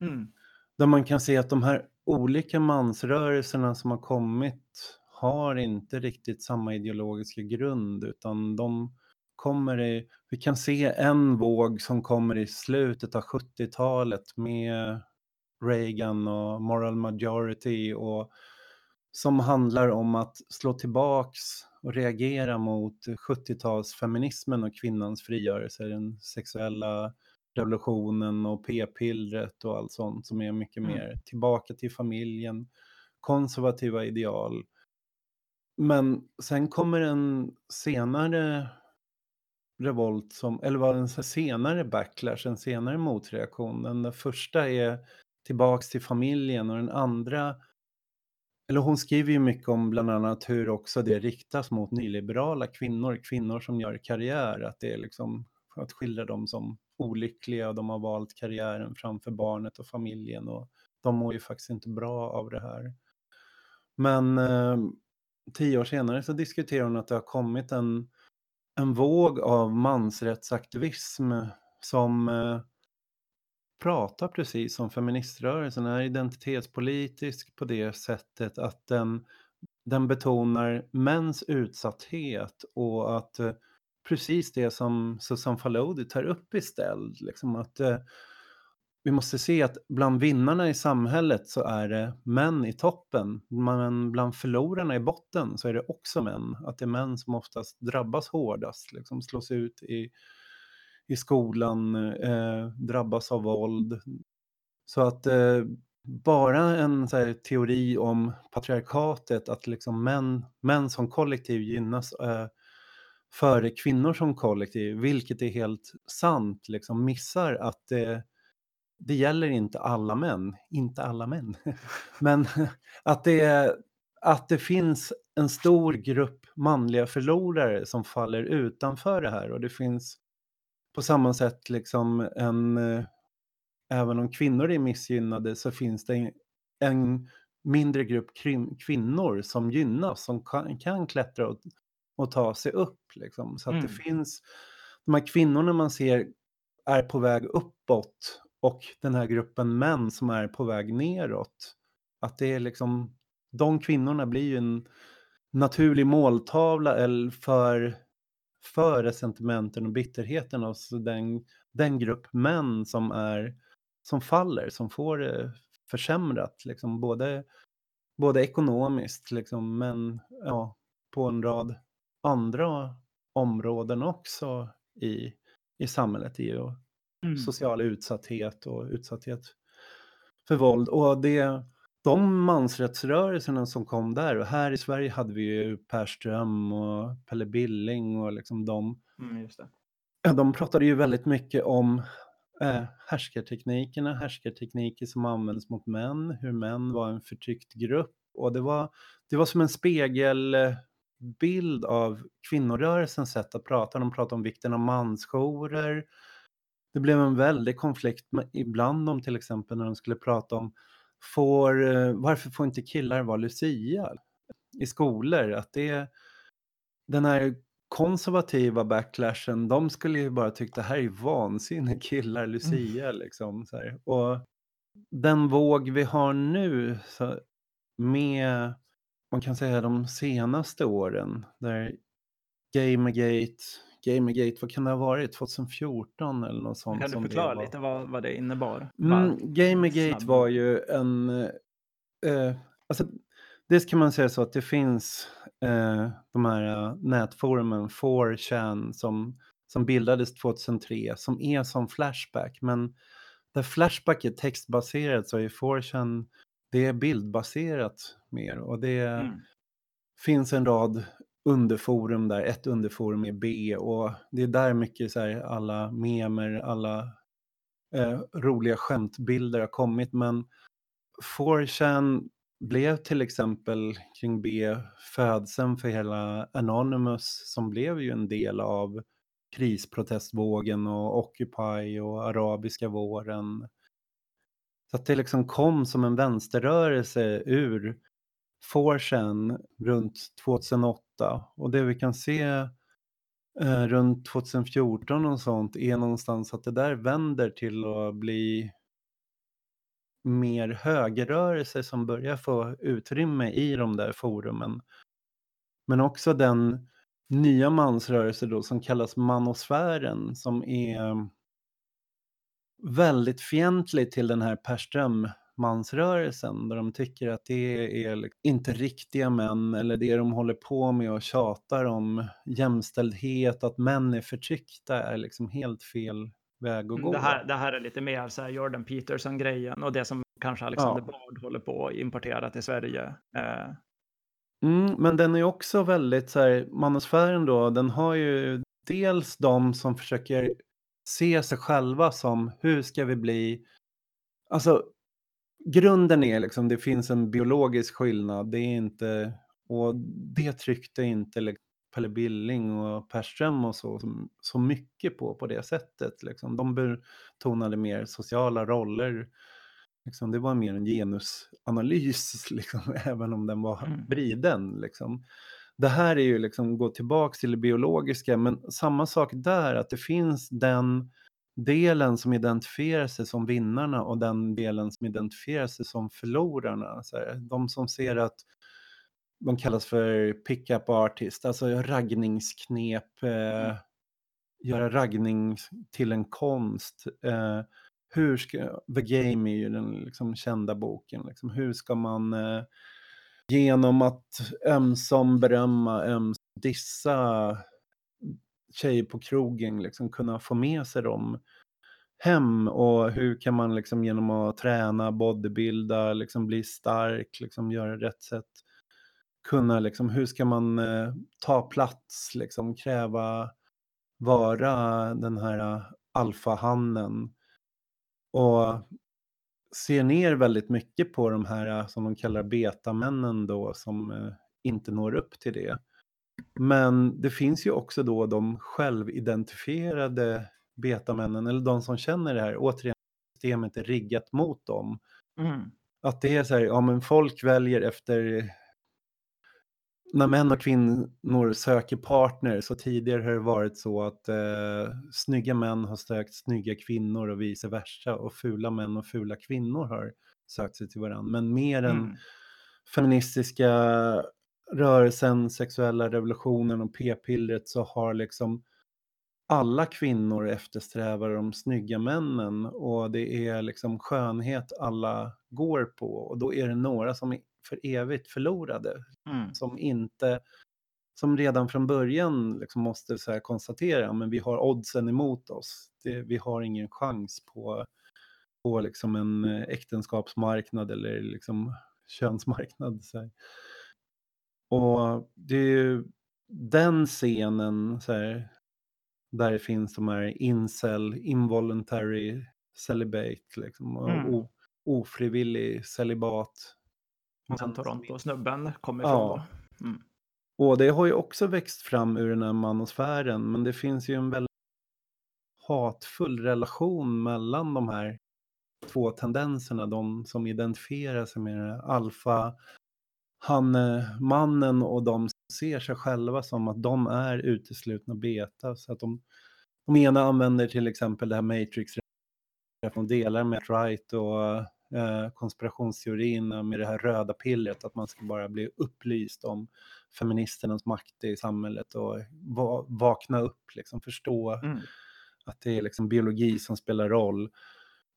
Mm. Där man kan se att de här olika mansrörelserna som har kommit har inte riktigt samma ideologiska grund utan de kommer i, vi kan se en våg som kommer i slutet av 70-talet med Reagan och Moral Majority och som handlar om att slå tillbaks och reagera mot 70-talsfeminismen och kvinnans frigörelse, den sexuella revolutionen och p-pillret och allt sånt som är mycket mm. mer tillbaka till familjen, konservativa ideal. Men sen kommer en senare revolt som, eller var en senare backlash, en senare motreaktion. Den första är tillbaks till familjen och den andra eller hon skriver ju mycket om bland annat hur också det riktas mot nyliberala kvinnor, kvinnor som gör karriär, att det är liksom att skildra dem som olyckliga och de har valt karriären framför barnet och familjen och de mår ju faktiskt inte bra av det här. Men eh, tio år senare så diskuterar hon att det har kommit en, en våg av mansrättsaktivism som eh, pratar precis som feministrörelsen, är identitetspolitisk på det sättet att den, den betonar mäns utsatthet och att eh, precis det som Susan Falodi tar upp istället, liksom att eh, vi måste se att bland vinnarna i samhället så är det män i toppen, men bland förlorarna i botten så är det också män. Att det är män som oftast drabbas hårdast, liksom slås ut i i skolan, eh, drabbas av våld. Så att eh, bara en här, teori om patriarkatet, att liksom män, män som kollektiv gynnas eh, före kvinnor som kollektiv, vilket är helt sant, liksom missar att det, det gäller inte alla män, inte alla män, men att det, att det finns en stor grupp manliga förlorare som faller utanför det här och det finns på samma sätt liksom en, eh, även om kvinnor är missgynnade så finns det en, en mindre grupp kvinnor som gynnas, som kan, kan klättra och, och, ta sig upp. Liksom. Så att mm. det finns, de här kvinnorna man ser är på väg uppåt och den här gruppen män som är på väg neråt. Att det är liksom, de kvinnorna blir ju en naturlig måltavla för för resentimenten och bitterheten hos den, den grupp män som, är, som faller, som får det försämrat, liksom både, både ekonomiskt, liksom, men ja, på en rad andra områden också i, i samhället, i och mm. social utsatthet och utsatthet för våld. Och det, de mansrättsrörelserna som kom där, och här i Sverige hade vi ju Per Ström och Pelle Billing och liksom de. Mm. De pratade ju väldigt mycket om eh, härskarteknikerna, härskartekniker som användes mot män, hur män var en förtryckt grupp. Och det var, det var som en spegelbild av kvinnorörelsens sätt att prata. De pratade om vikten av mansjourer. Det blev en väldig konflikt ibland om till exempel när de skulle prata om får, eh, varför får inte killar vara Lucia i skolor? Att det, den här konservativa backlashen, de skulle ju bara tycka det här är vansinne, killar, Lucia mm. liksom. Så här. Och den våg vi har nu så, med man kan säga de senaste åren där Gamergate, Gamergate, vad kan det ha varit? 2014 eller något sånt? Kan du förklara lite vad, vad det innebar? Mm, Gamergate var ju en... Eh, alltså, dels kan man säga så att det finns eh, de här eh, nätforumen 4chan som, som bildades 2003 som är som Flashback. Men där Flashback är textbaserat så är 4chan det är bildbaserat mer. Och det Mm. finns en rad underforum där. Ett underforum är B och det är där mycket så här, alla memer, alla eh, roliga skämtbilder har kommit. Men 4chan blev till exempel kring B födseln för hela Anonymous som blev ju en del av krisprotestvågen och Occupy och arabiska våren. Så att det liksom kom som en vänsterrörelse ur får sen runt 2008 och det vi kan se eh, runt 2014 och sånt är någonstans att det där vänder till att bli mer högerrörelser som börjar få utrymme i de där forumen. Men också den nya mansrörelse då som kallas manosfären som är väldigt fientlig till den här Per Ström-mansrörelsen där de tycker att det är inte riktiga män eller det de håller på med och tjatar om jämställdhet, att män är förtryckta är liksom helt fel väg att gå. Mm, Det här, det här är lite mer så här Jordan Peterson-grejen och det som kanske Alexander Ja. Bard håller på att importera till Sverige. Eh, Mm, men den är också väldigt så här, manosfären då, den har ju dels de som försöker se sig själva som hur ska vi bli, alltså grunden är liksom det finns en biologisk skillnad, det är inte, och det tryckte inte liksom Pelle Billing och Perström och så, så mycket på på det sättet. Liksom. De betonade mer sociala roller. Liksom, det var mer en genusanalys, liksom, även om den var Mm. vriden. Liksom. Det här är ju liksom gå tillbaka till det biologiska, men samma sak där, att det finns den delen som identifierar sig som vinnarna och den delen som identifierar sig som förlorarna. Så här, de som ser att de kallas för pick-up artist, alltså raggningsknep, eh, Mm. göra raggning till en konst. Eh, hur ska, The Game är ju den liksom kända boken, liksom, hur ska man eh, genom att ömsom berömma, ömsom dissa tjejer på krogen liksom kunna få med sig dem hem och hur kan man liksom genom att träna, bodybuilda, liksom bli stark, liksom göra rätt sätt kunna liksom, hur ska man eh, ta plats, liksom kräva vara den här eh, alfahannen och ser ner väldigt mycket på de här eh, som de kallar betamännen då som eh, inte når upp till det. Men det finns ju också då de självidentifierade betamännen eller de som känner det här, återigen systemet är riggat mot dem. mm. Att det är så här, ja men folk väljer efter när män och kvinnor söker partner så tidigare har det varit så att eh, snygga män har sökt snygga kvinnor och vice versa och fula män och fula kvinnor har sökt sig till varandra. Men mer än Mm. feministiska rörelsen, sexuella revolutionen och p-pillret så har liksom alla kvinnor eftersträvar de snygga männen och det är liksom skönhet alla går på och då är det några som är för evigt förlorade Mm. som inte som redan från början liksom måste så konstatera men vi har oddsen emot oss. Det, vi har ingen chans på, på liksom en eh, äktenskapsmarknad eller liksom könsmarknad. Så här. Och det är ju den scenen så här, där det finns de här incel, involuntary celibate, liksom, och Mm. ofrivillig celibat. Och sen Toronto-snubben kommer ifrån Ja. då. Mm. Och det har ju också växt fram ur den här manosfären, men det finns ju en väldigt hatfull relation mellan de här två tendenserna, de som identifierar sig med det här alfa han, eh, mannen och de ser sig själva som att de är uteslutna beta. Så att de, de ena använder till exempel det här matrix och delar med right och eh, konspirationsteorierna med det här röda pillret, att man ska bara bli upplyst om feministernas makt i samhället och va vakna upp, liksom förstå Mm. att det är liksom biologi som spelar roll.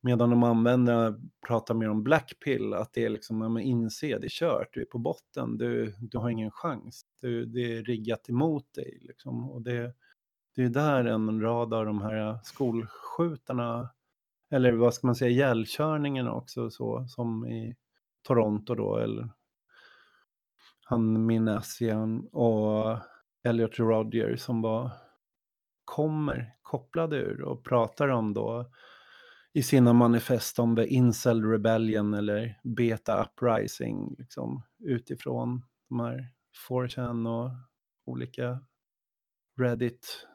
Medan de använder, pratar mer om Blackpill. att det är liksom, ja, men inse, det är kört, du är på botten, du, du har ingen chans, du, det är riggat emot dig. Liksom. Och det, det är där en rad av de här skolskjutarna, eller vad ska man säga, ihjälkörningarna också, så, som i Toronto då, eller han Minassian och Elliot Rodger som var, kommer kopplade ur och pratar om då i sina manifest om the incel rebellion eller beta uprising liksom, utifrån de här 4chan och olika Reddit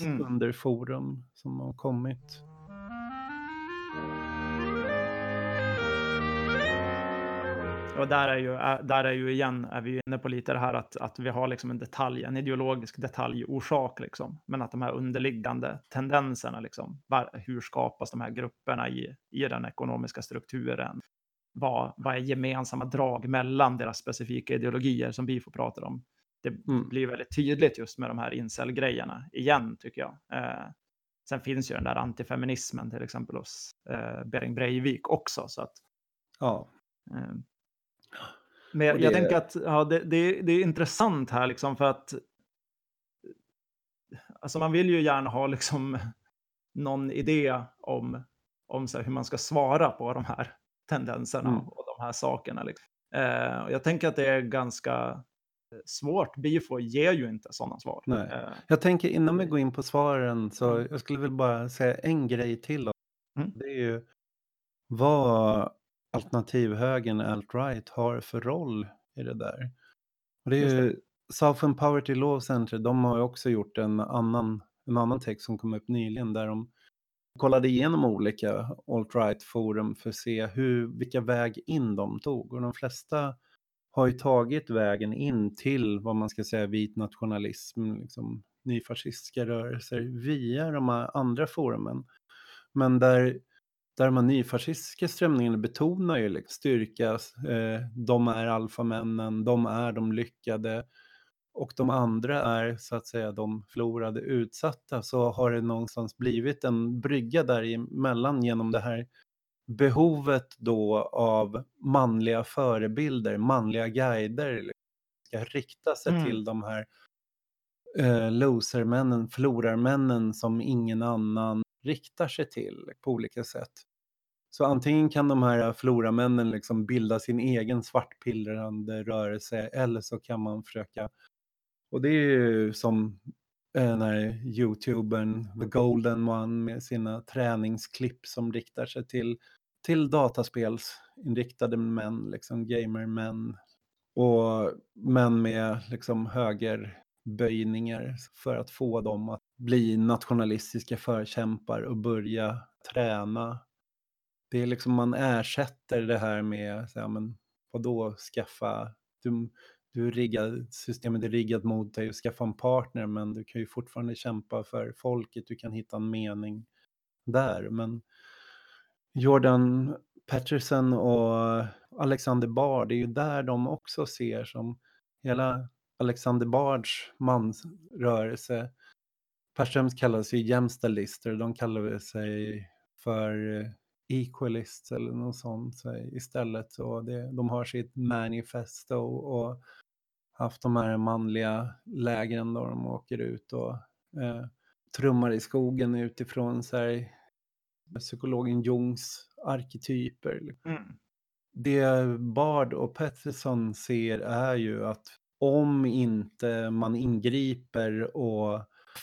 Mm. underforum som har kommit. Och där är ju, är- där är ju igen, är vi inne på lite det här att, att vi har liksom en detalj, en ideologisk detaljorsak liksom. Men att de här underliggande tendenserna liksom, var, hur skapas de här grupperna i, i den ekonomiska strukturen? Vad, vad är gemensamma drag mellan deras specifika ideologier som vi får prata om? Det Mm. blir väldigt tydligt just med de här incel-grejerna igen, tycker jag. Eh, sen finns ju den där antifeminismen till exempel hos eh, Bering Breivik också, så att Ja, Eh, Men jag, Och jag det- tänker att ja, det, det, det är intressant här liksom för att alltså man vill ju gärna ha liksom någon idé om, om så här, hur man ska svara på de här tendenserna Mm. och de här sakerna. Liksom. Eh, och jag tänker att det är ganska svårt. Bifo ger ju inte sådana svar. Nej. Eh, Jag tänker innan vi går in på svaren så Mm. jag skulle väl bara säga en grej till. Mm. Det är ju vad alternativhögern, alt-right, har för roll i det där. Och det är ju Southern Poverty Law Center, de har ju också gjort en annan, en annan text som kom upp nyligen där de kollade igenom olika alt-right forum för att se hur, vilka väg in de tog. Och de flesta har ju tagit vägen in till vad man ska säga vit nationalism, liksom nyfascistiska rörelser via de här andra forumen. Men där, där här nyfascistiska strömningarna betonar ju liksom styrka, eh, de är alfamännen, de är de lyckade och de andra är så att säga de förlorade utsatta så har det någonstans blivit en brygga däremellan genom det här behovet då av manliga förebilder, manliga guider liksom, ska rikta sig Mm. till de här eh, losermännen, förlorarmännen som ingen annan riktar sig till på olika sätt. Så antingen kan de här äh, förlorarmännen liksom bilda sin egen svartpillrande rörelse eller så kan man försöka, och det är ju som äh, den här youtubern The Golden One med sina träningsklipp som riktar sig till, till dataspelsinriktade män, liksom gamermän och män med liksom högerböjningar för att få dem att bli nationalistiska förkämpar och börja träna. Det är liksom man ersätter det här med, så här, men vadå skaffa, du, du riggad, systemet är riggat mot dig att skaffa en partner men du kan ju fortfarande kämpa för folket, du kan hitta en mening där. Men Jordan Patterson och Alexander Bard, det är ju där de också ser som hela Alexander Bards mansrörelse. Perströms kallar sig jämställdlister, de kallar sig för eh, equalists eller något sånt så istället. Så det, de har sitt manifesto och haft de här manliga lägren då de åker ut och eh, trummar i skogen utifrån så här, psykologen Jungs arketyper. mm. Det Bard och Peterson ser är ju att om inte man ingriper och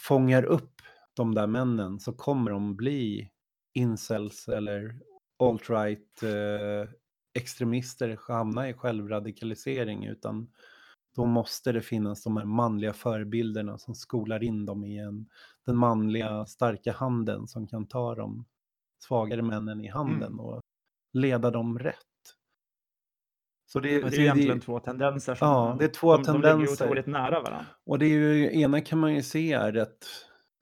fångar upp de där männen så kommer de bli incels eller alt-right eh, extremister hamna i självradikalisering utan då måste det finnas de här manliga förebilderna som skolar in dem i en, den manliga starka handen som kan ta de svagare männen i handen Mm. och leda dem rätt. Så det, Det är egentligen två tendenser som Ja, det är två de, de ligger tendenser. otroligt nära varandra. Och det är ju, ena kan man ju se är rätt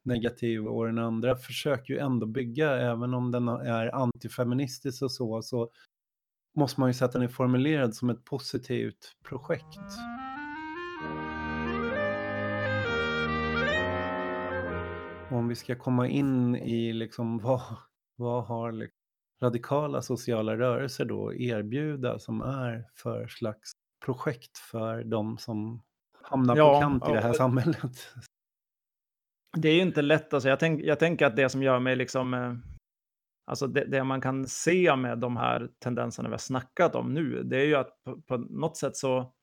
negativ och den andra försöker ju ändå bygga, även om den är antifeministisk och så, så måste man ju säga att den är formulerad som ett positivt projekt. Om vi ska komma in i liksom vad, vad har radikala sociala rörelser då erbjuda som är för slags projekt för de som hamnar ja, på kant i det här samhället? Det är ju inte lätt. Alltså, jag, tänk, jag tänker att det som gör mig liksom... Eh, alltså det, det, man kan se med de här tendenserna vi har snackat om nu, det är ju att på, på något sätt så,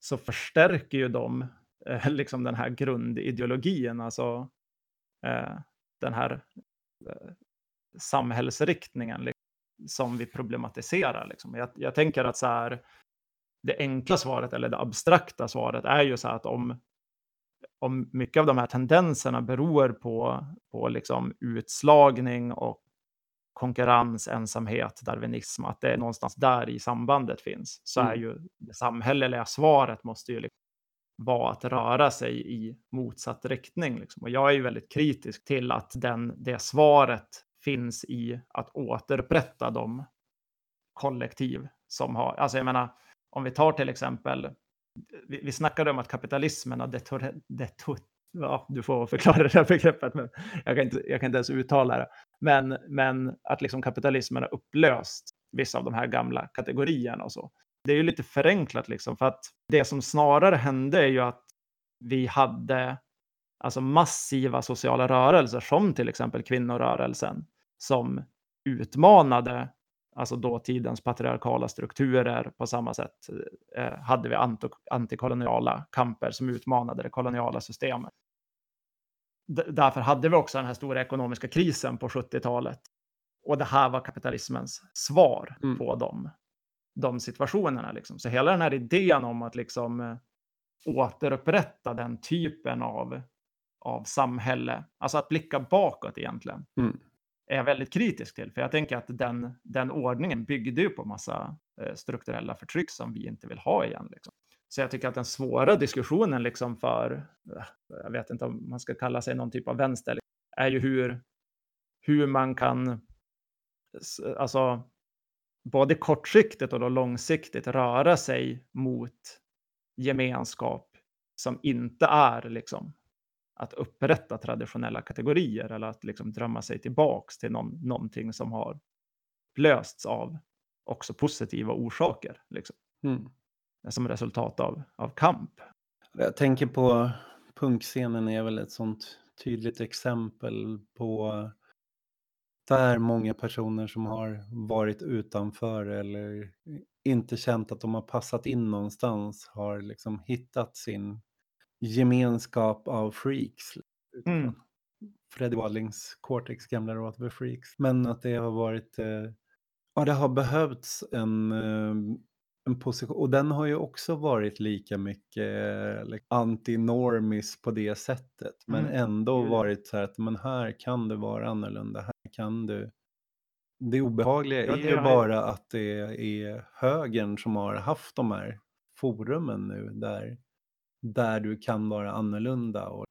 så förstärker ju de eh, liksom den här grundideologin, alltså eh, den här eh, samhällsriktningen liksom, som vi problematiserar. Liksom. Jag, jag tänker att så här, det enkla svaret eller det abstrakta svaret är ju så här att om, om mycket av de här tendenserna beror på, på liksom utslagning och konkurrens, ensamhet, darwinism, att det är någonstans där i sambandet finns, så är mm. ju det samhälleliga svaret måste ju liksom vara att röra sig i motsatt riktning. Liksom. Och jag är ju väldigt kritisk till att den, det svaret finns i att återupprätta de kollektiv som har, alltså jag menar, om vi tar till exempel, vi, vi snackade om att kapitalismen har detor, detor, ja, du får förklara det här begreppet, men jag kan inte, jag kan inte ens uttala det. Men, men att liksom kapitalismen har upplöst vissa av de här gamla kategorierna och så. Det är ju lite förenklat liksom, för att det som snarare hände är ju att vi hade alltså massiva sociala rörelser som till exempel kvinnorörelsen som utmanade alltså dåtidens patriarkala strukturer på samma sätt eh, hade vi antikoloniala kamper som utmanade det koloniala systemet. D därför hade vi också den här stora ekonomiska krisen på 70-talet. Och det här var kapitalismens svar mm. på dem, de situationerna. Liksom. Så hela den här idén om att liksom återupprätta den typen av, av samhälle, alltså att blicka bakåt egentligen, mm är jag väldigt kritisk till. För jag tänker att den, den ordningen byggde ju på massa eh, strukturella förtryck som vi inte vill ha igen. Liksom. Så jag tycker att den svåra diskussionen liksom för, eh, jag vet inte om man ska kalla sig någon typ av vänster, är ju hur, hur man kan, alltså både kortsiktigt och då långsiktigt röra sig mot gemenskap som inte är liksom att upprätta traditionella kategorier eller att liksom drömma sig tillbaks till någon, någonting som har lösts av också positiva orsaker. Liksom. Mm. Som resultat av, av kamp. Jag tänker på punkscenen är väl ett sånt tydligt exempel på där många personer som har varit utanför eller inte känt att de har passat in någonstans har liksom hittat sin gemenskap av freaks. Mm. Freddie Wallings Cortex gamla råd för freaks. Men att det har varit, eh, ja det har behövts en, eh, en position och den har ju också varit lika mycket eh, like, antinormis på det sättet. Men mm. ändå varit så här att men här kan du vara annorlunda, här kan du det obehagliga är ju bara att det är högern som har haft de här forumen nu där där du kan vara annorlunda och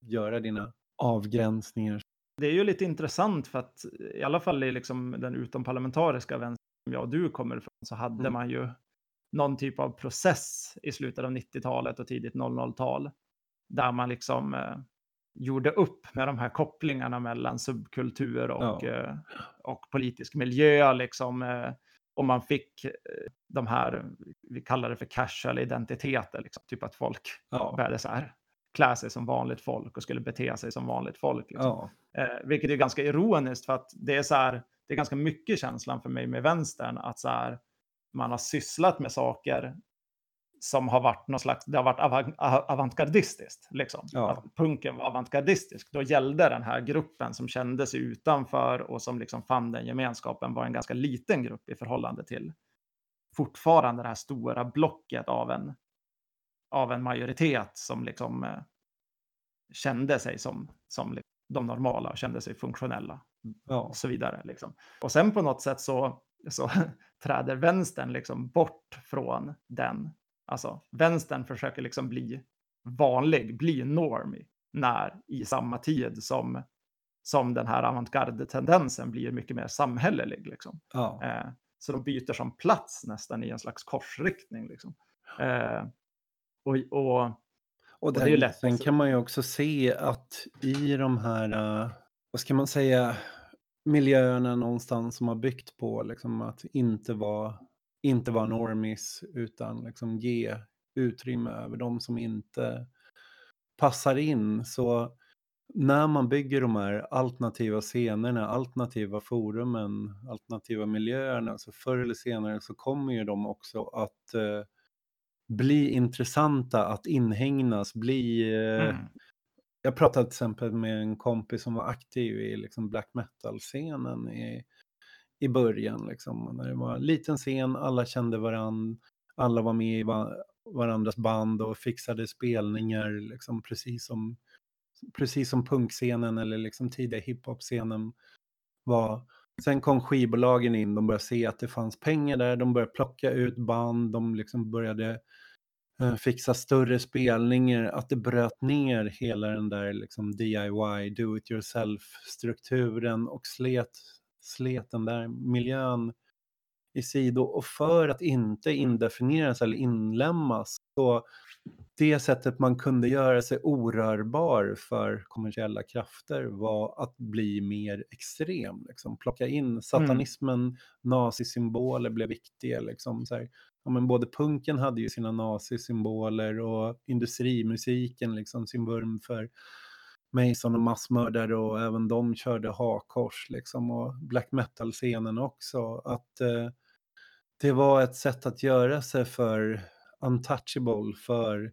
göra dina avgränsningar. Det är ju lite intressant för att i alla fall i liksom den utomparlamentariska vänstern som jag och du kommer ifrån så hade mm. man ju någon typ av process i slutet av 90-talet och tidigt 00-tal där man liksom eh, gjorde upp med de här kopplingarna mellan subkultur och, ja. eh, och politisk miljö. Liksom, eh, och man fick eh, de här, vi kallar det för casual identiteter, liksom, typ att folk ja. började så här klä sig som vanligt folk och skulle bete sig som vanligt folk. Liksom. Ja. Eh, vilket är ganska ironiskt för att det är så här, det är ganska mycket känslan för mig med vänstern att så här, man har sysslat med saker som har varit någon slags, det har varit av, avantgardistiskt. Liksom. Ja. Att punken var avantgardistisk. Då gällde den här gruppen som kände sig utanför och som liksom fann den gemenskapen var en ganska liten grupp i förhållande till fortfarande det här stora blocket av en, av en majoritet som liksom eh, kände sig som, som de normala och kände sig funktionella. Ja. Och så vidare. Liksom. Och sen på något sätt så, så träder vänstern liksom bort från den Alltså vänstern försöker liksom bli vanlig, bli normig när i samma tid som, som den här avantgarde-tendensen blir mycket mer samhällelig. Liksom. Ja. Eh, Så de byter som plats nästan i en slags korsriktning. Liksom. Eh, och, och, och, och det är lätt. Sen kan man ju också se att i de här, uh, vad ska man säga, miljöerna någonstans som har byggt på liksom, att inte vara, inte vara normis utan liksom, ge utrymme över de som inte passar in. Så när man bygger de här alternativa scenerna, alternativa forumen, alternativa miljöerna, så förr eller senare så kommer ju de också att eh, bli intressanta, att inhägnas, bli... Eh, mm. Jag pratade till exempel med en kompis som var aktiv i liksom black metal-scenen i, i början. Liksom, när det var en liten scen, alla kände varandra, alla var med i varandras band och fixade spelningar, liksom, precis som precis som punkscenen eller liksom tidiga hiphop-scenen var. Sen kom skivbolagen in, de började se att det fanns pengar där, de började plocka ut band, de liksom började eh, fixa större spelningar, att det bröt ner hela den där liksom DIY, do it yourself-strukturen och slet, slet den där miljön i sido. Och för att inte indefinieras eller inlämnas så det sättet man kunde göra sig orörbar för kommersiella krafter var att bli mer extrem. Liksom. Plocka in satanismen, mm. nazisymboler blev viktiga. Liksom. Så här, ja, men både punken hade ju sina nazisymboler och industrimusiken, liksom, sin vurm för Mason och massmördare och även de körde hakors. Liksom, och black metal-scenen också. Att eh, det var ett sätt att göra sig för untouchable för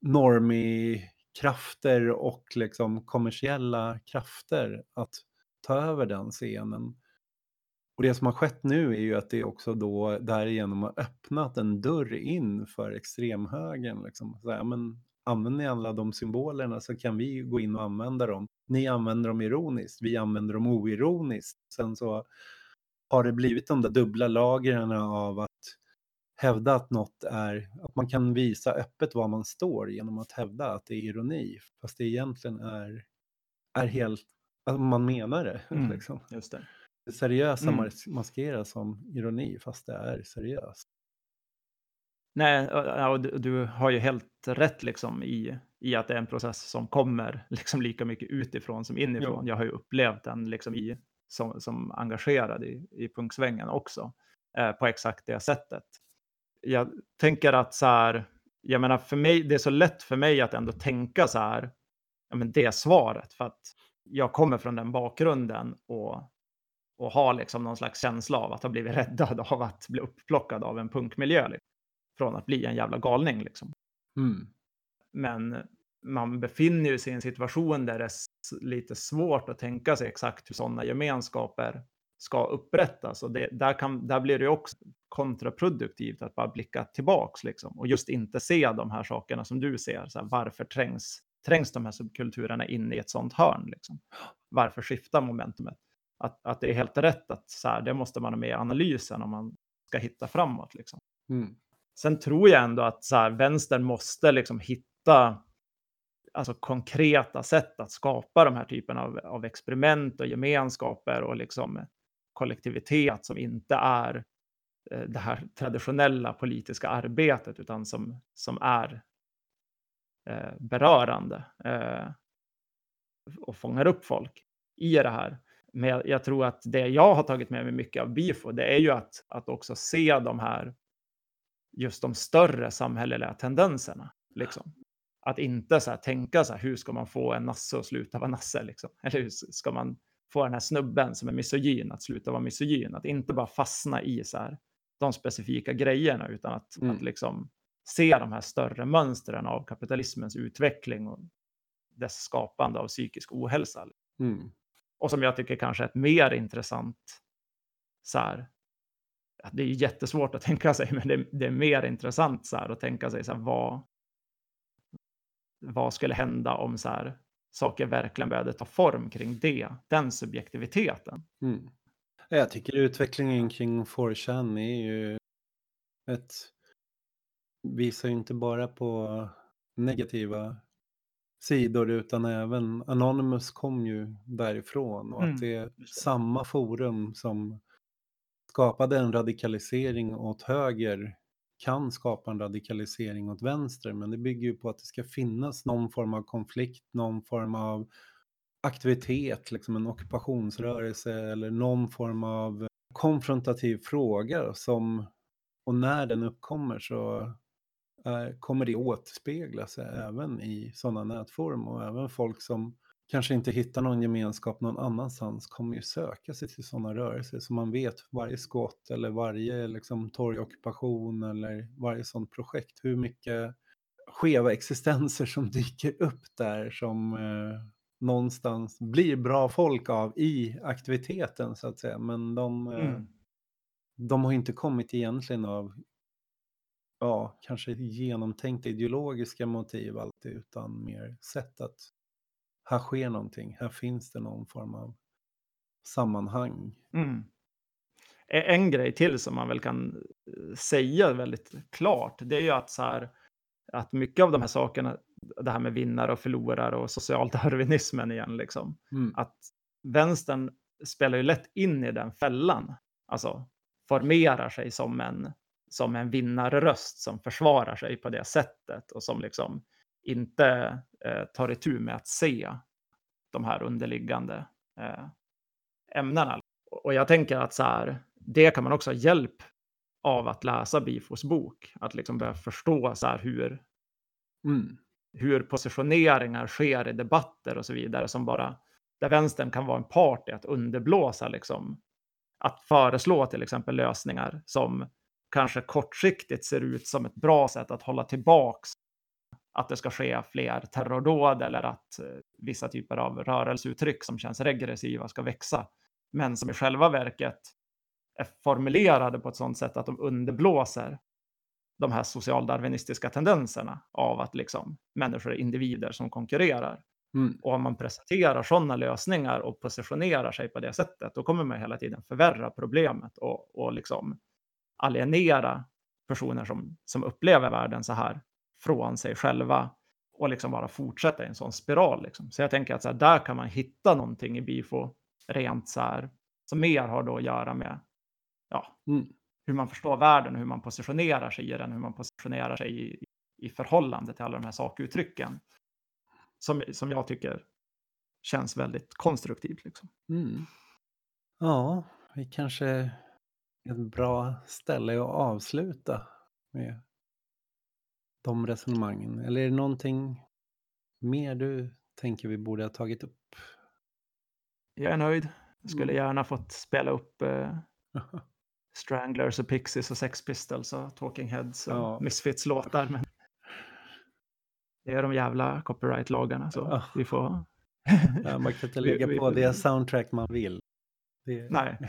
normie-krafter och liksom kommersiella krafter att ta över den scenen. Och det som har skett nu är ju att det också då därigenom har öppnat en dörr in för extremhögern. Liksom. Så här, men använder ni alla de symbolerna så kan vi gå in och använda dem. Ni använder dem ironiskt, vi använder dem oironiskt. Sen så har det blivit de där dubbla lagren av att hävda att något är, att man kan visa öppet var man står genom att hävda att det är ironi, fast det egentligen är, är helt, att man menar det. Mm, liksom. det. det seriösa mm. maskeras som ironi, fast det är seriöst. Nej, och du har ju helt rätt liksom i, i att det är en process som kommer liksom lika mycket utifrån som inifrån. Jo. Jag har ju upplevt den liksom i, som, som engagerad i, i punksvängen också, eh, på exakt det sättet jag tänker att så här, jag menar för mig, det är så lätt för mig att ändå tänka så här, ja men det är svaret för att jag kommer från den bakgrunden och, och har liksom någon slags känsla av att ha blivit räddad av att bli upplockad av en punkmiljö. Från att bli en jävla galning liksom. Mm. Men man befinner sig i en situation där det är lite svårt att tänka sig exakt hur sådana gemenskaper ska upprättas. Och det, där, kan, där blir det också kontraproduktivt att bara blicka tillbaks liksom, och just inte se de här sakerna som du ser. Så här, varför trängs, trängs de här subkulturerna in i ett sånt hörn? Liksom? Varför skiftar momentumet? Att, att det är helt rätt att så här, det måste man ha med i analysen om man ska hitta framåt. Liksom. Mm. Sen tror jag ändå att så här, vänstern måste liksom hitta alltså, konkreta sätt att skapa de här typen av, av experiment och gemenskaper och liksom kollektivitet som inte är eh, det här traditionella politiska arbetet utan som, som är eh, berörande eh, och fångar upp folk i det här. Men jag, tror att det jag har tagit med mig mycket av BIFO, det är ju att, att också se de här, just de större samhälleliga tendenserna. Liksom. Att inte så här, tänka så här, hur ska man få en nasse att sluta vara nasse? Liksom? Eller hur ska man få den här snubben som är misogyn att sluta vara misogyn. Att inte bara fastna i så här, de specifika grejerna utan att, mm. att liksom se de här större mönstren av kapitalismens utveckling och dess skapande av psykisk ohälsa. Mm. Och som jag tycker kanske är ett mer intressant, så här, det är jättesvårt att tänka sig, men det, det är mer intressant så här, att tänka sig så här, vad, vad skulle hända om så här, saker verkligen började ta form kring det, den subjektiviteten. Mm. Jag tycker utvecklingen kring 4chan är ju ett visar ju inte bara på negativa sidor utan även Anonymous kom ju därifrån och mm, att det är samma forum som skapade en radikalisering åt höger kan skapa en radikalisering åt vänster, men det bygger ju på att det ska finnas någon form av konflikt, någon form av aktivitet, liksom en ockupationsrörelse eller någon form av konfrontativ fråga som, och när den uppkommer så är, kommer det återspegla sig även i sådana nätforum och även folk som kanske inte hittar någon gemenskap någon annanstans kommer ju söka sig till sådana rörelser så man vet varje skott eller varje liksom, torgockupation eller varje sådant projekt hur mycket skeva existenser som dyker upp där som eh, någonstans blir bra folk av i aktiviteten så att säga. Men de, eh, Mm. de har inte kommit egentligen av ja, kanske genomtänkta ideologiska motiv alltid, utan mer sätt att här sker någonting, här finns det någon form av sammanhang. Mm. En grej till som man väl kan eh, säga väldigt klart, det är ju att så här, att mycket av de här sakerna, det här med vinnare och förlorare och socialdarwinismen igen, liksom, Mm. att vänstern spelar ju lätt in i den fällan, alltså formerar sig som en, som en vinnarröst som försvarar sig på det sättet och som liksom inte eh, tar itu med att se de här underliggande eh, ämnena. Och jag tänker att så här, det kan man också ha hjälp av att läsa Bifos bok, att liksom börja förstå så här hur, Mm. hur positioneringar sker i debatter och så vidare som bara där vänstern kan vara en part i att underblåsa liksom att föreslå till exempel lösningar som kanske kortsiktigt ser ut som ett bra sätt att hålla tillbaks att det ska ske fler terrordåd eller att eh, vissa typer av rörelseuttryck som känns regressiva ska växa, men som i själva verket är formulerade på ett sådant sätt att de underblåser de här socialdarwinistiska tendenserna av att liksom människor är individer som konkurrerar. Mm. Och om man presenterar sådana lösningar och positionerar sig på det sättet, då kommer man hela tiden förvärra problemet och, och liksom alienera personer som, som upplever världen så här från sig själva och liksom bara fortsätta i en sån spiral. Liksom. Så jag tänker att så här, där kan man hitta någonting i BIFO rent så här, som mer har då att göra med ja, Mm. hur man förstår världen och hur man positionerar sig i den, hur man positionerar sig i, i förhållande till alla de här sakuttrycken. Som, som jag tycker känns väldigt konstruktivt. Liksom. Mm. Ja, vi kanske är ett bra ställe att avsluta med de resonemangen. Eller är det någonting mer du tänker vi borde ha tagit upp? Jag är nöjd. Jag skulle Mm. gärna fått spela upp eh, Stranglers och Pixies och Sex Pistols och Talking Heads och Ja. Misfits-låtar. Men det är de jävla copyright-lagarna så Ja. vi får... Ja, man kan inte lägga på det soundtrack man vill. Det, Nej.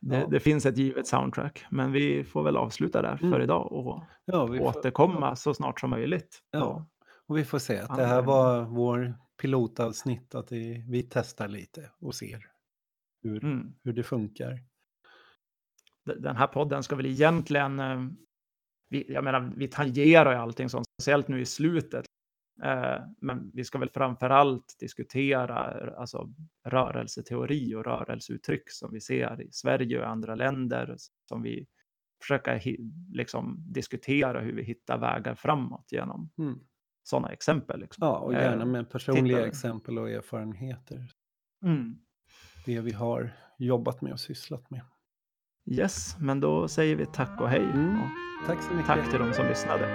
Det, det finns ett givet soundtrack, men vi får väl avsluta där för Mm. idag och ja, får, återkomma så snart som möjligt. Ja. och vi får se att det här var vår pilotavsnitt, att vi, vi testar lite och ser hur, Mm. hur det funkar. Den här podden ska väl egentligen... eh, Vi, jag menar, vi tangerar ju allting sånt, speciellt nu i slutet. Eh, Men vi ska väl framför allt diskutera eh, alltså, rörelseteori och rörelseuttryck som vi ser i Sverige och andra länder. Som vi försöker liksom, diskutera hur vi hittar vägar framåt genom Mm. sådana exempel. Liksom. Ja, och gärna Eh, med personliga titta- exempel och erfarenheter. Mm. Det vi har jobbat med och sysslat med. Yes, men då säger vi tack och hej. Mm. Och Tack så mycket. tack till de som lyssnade.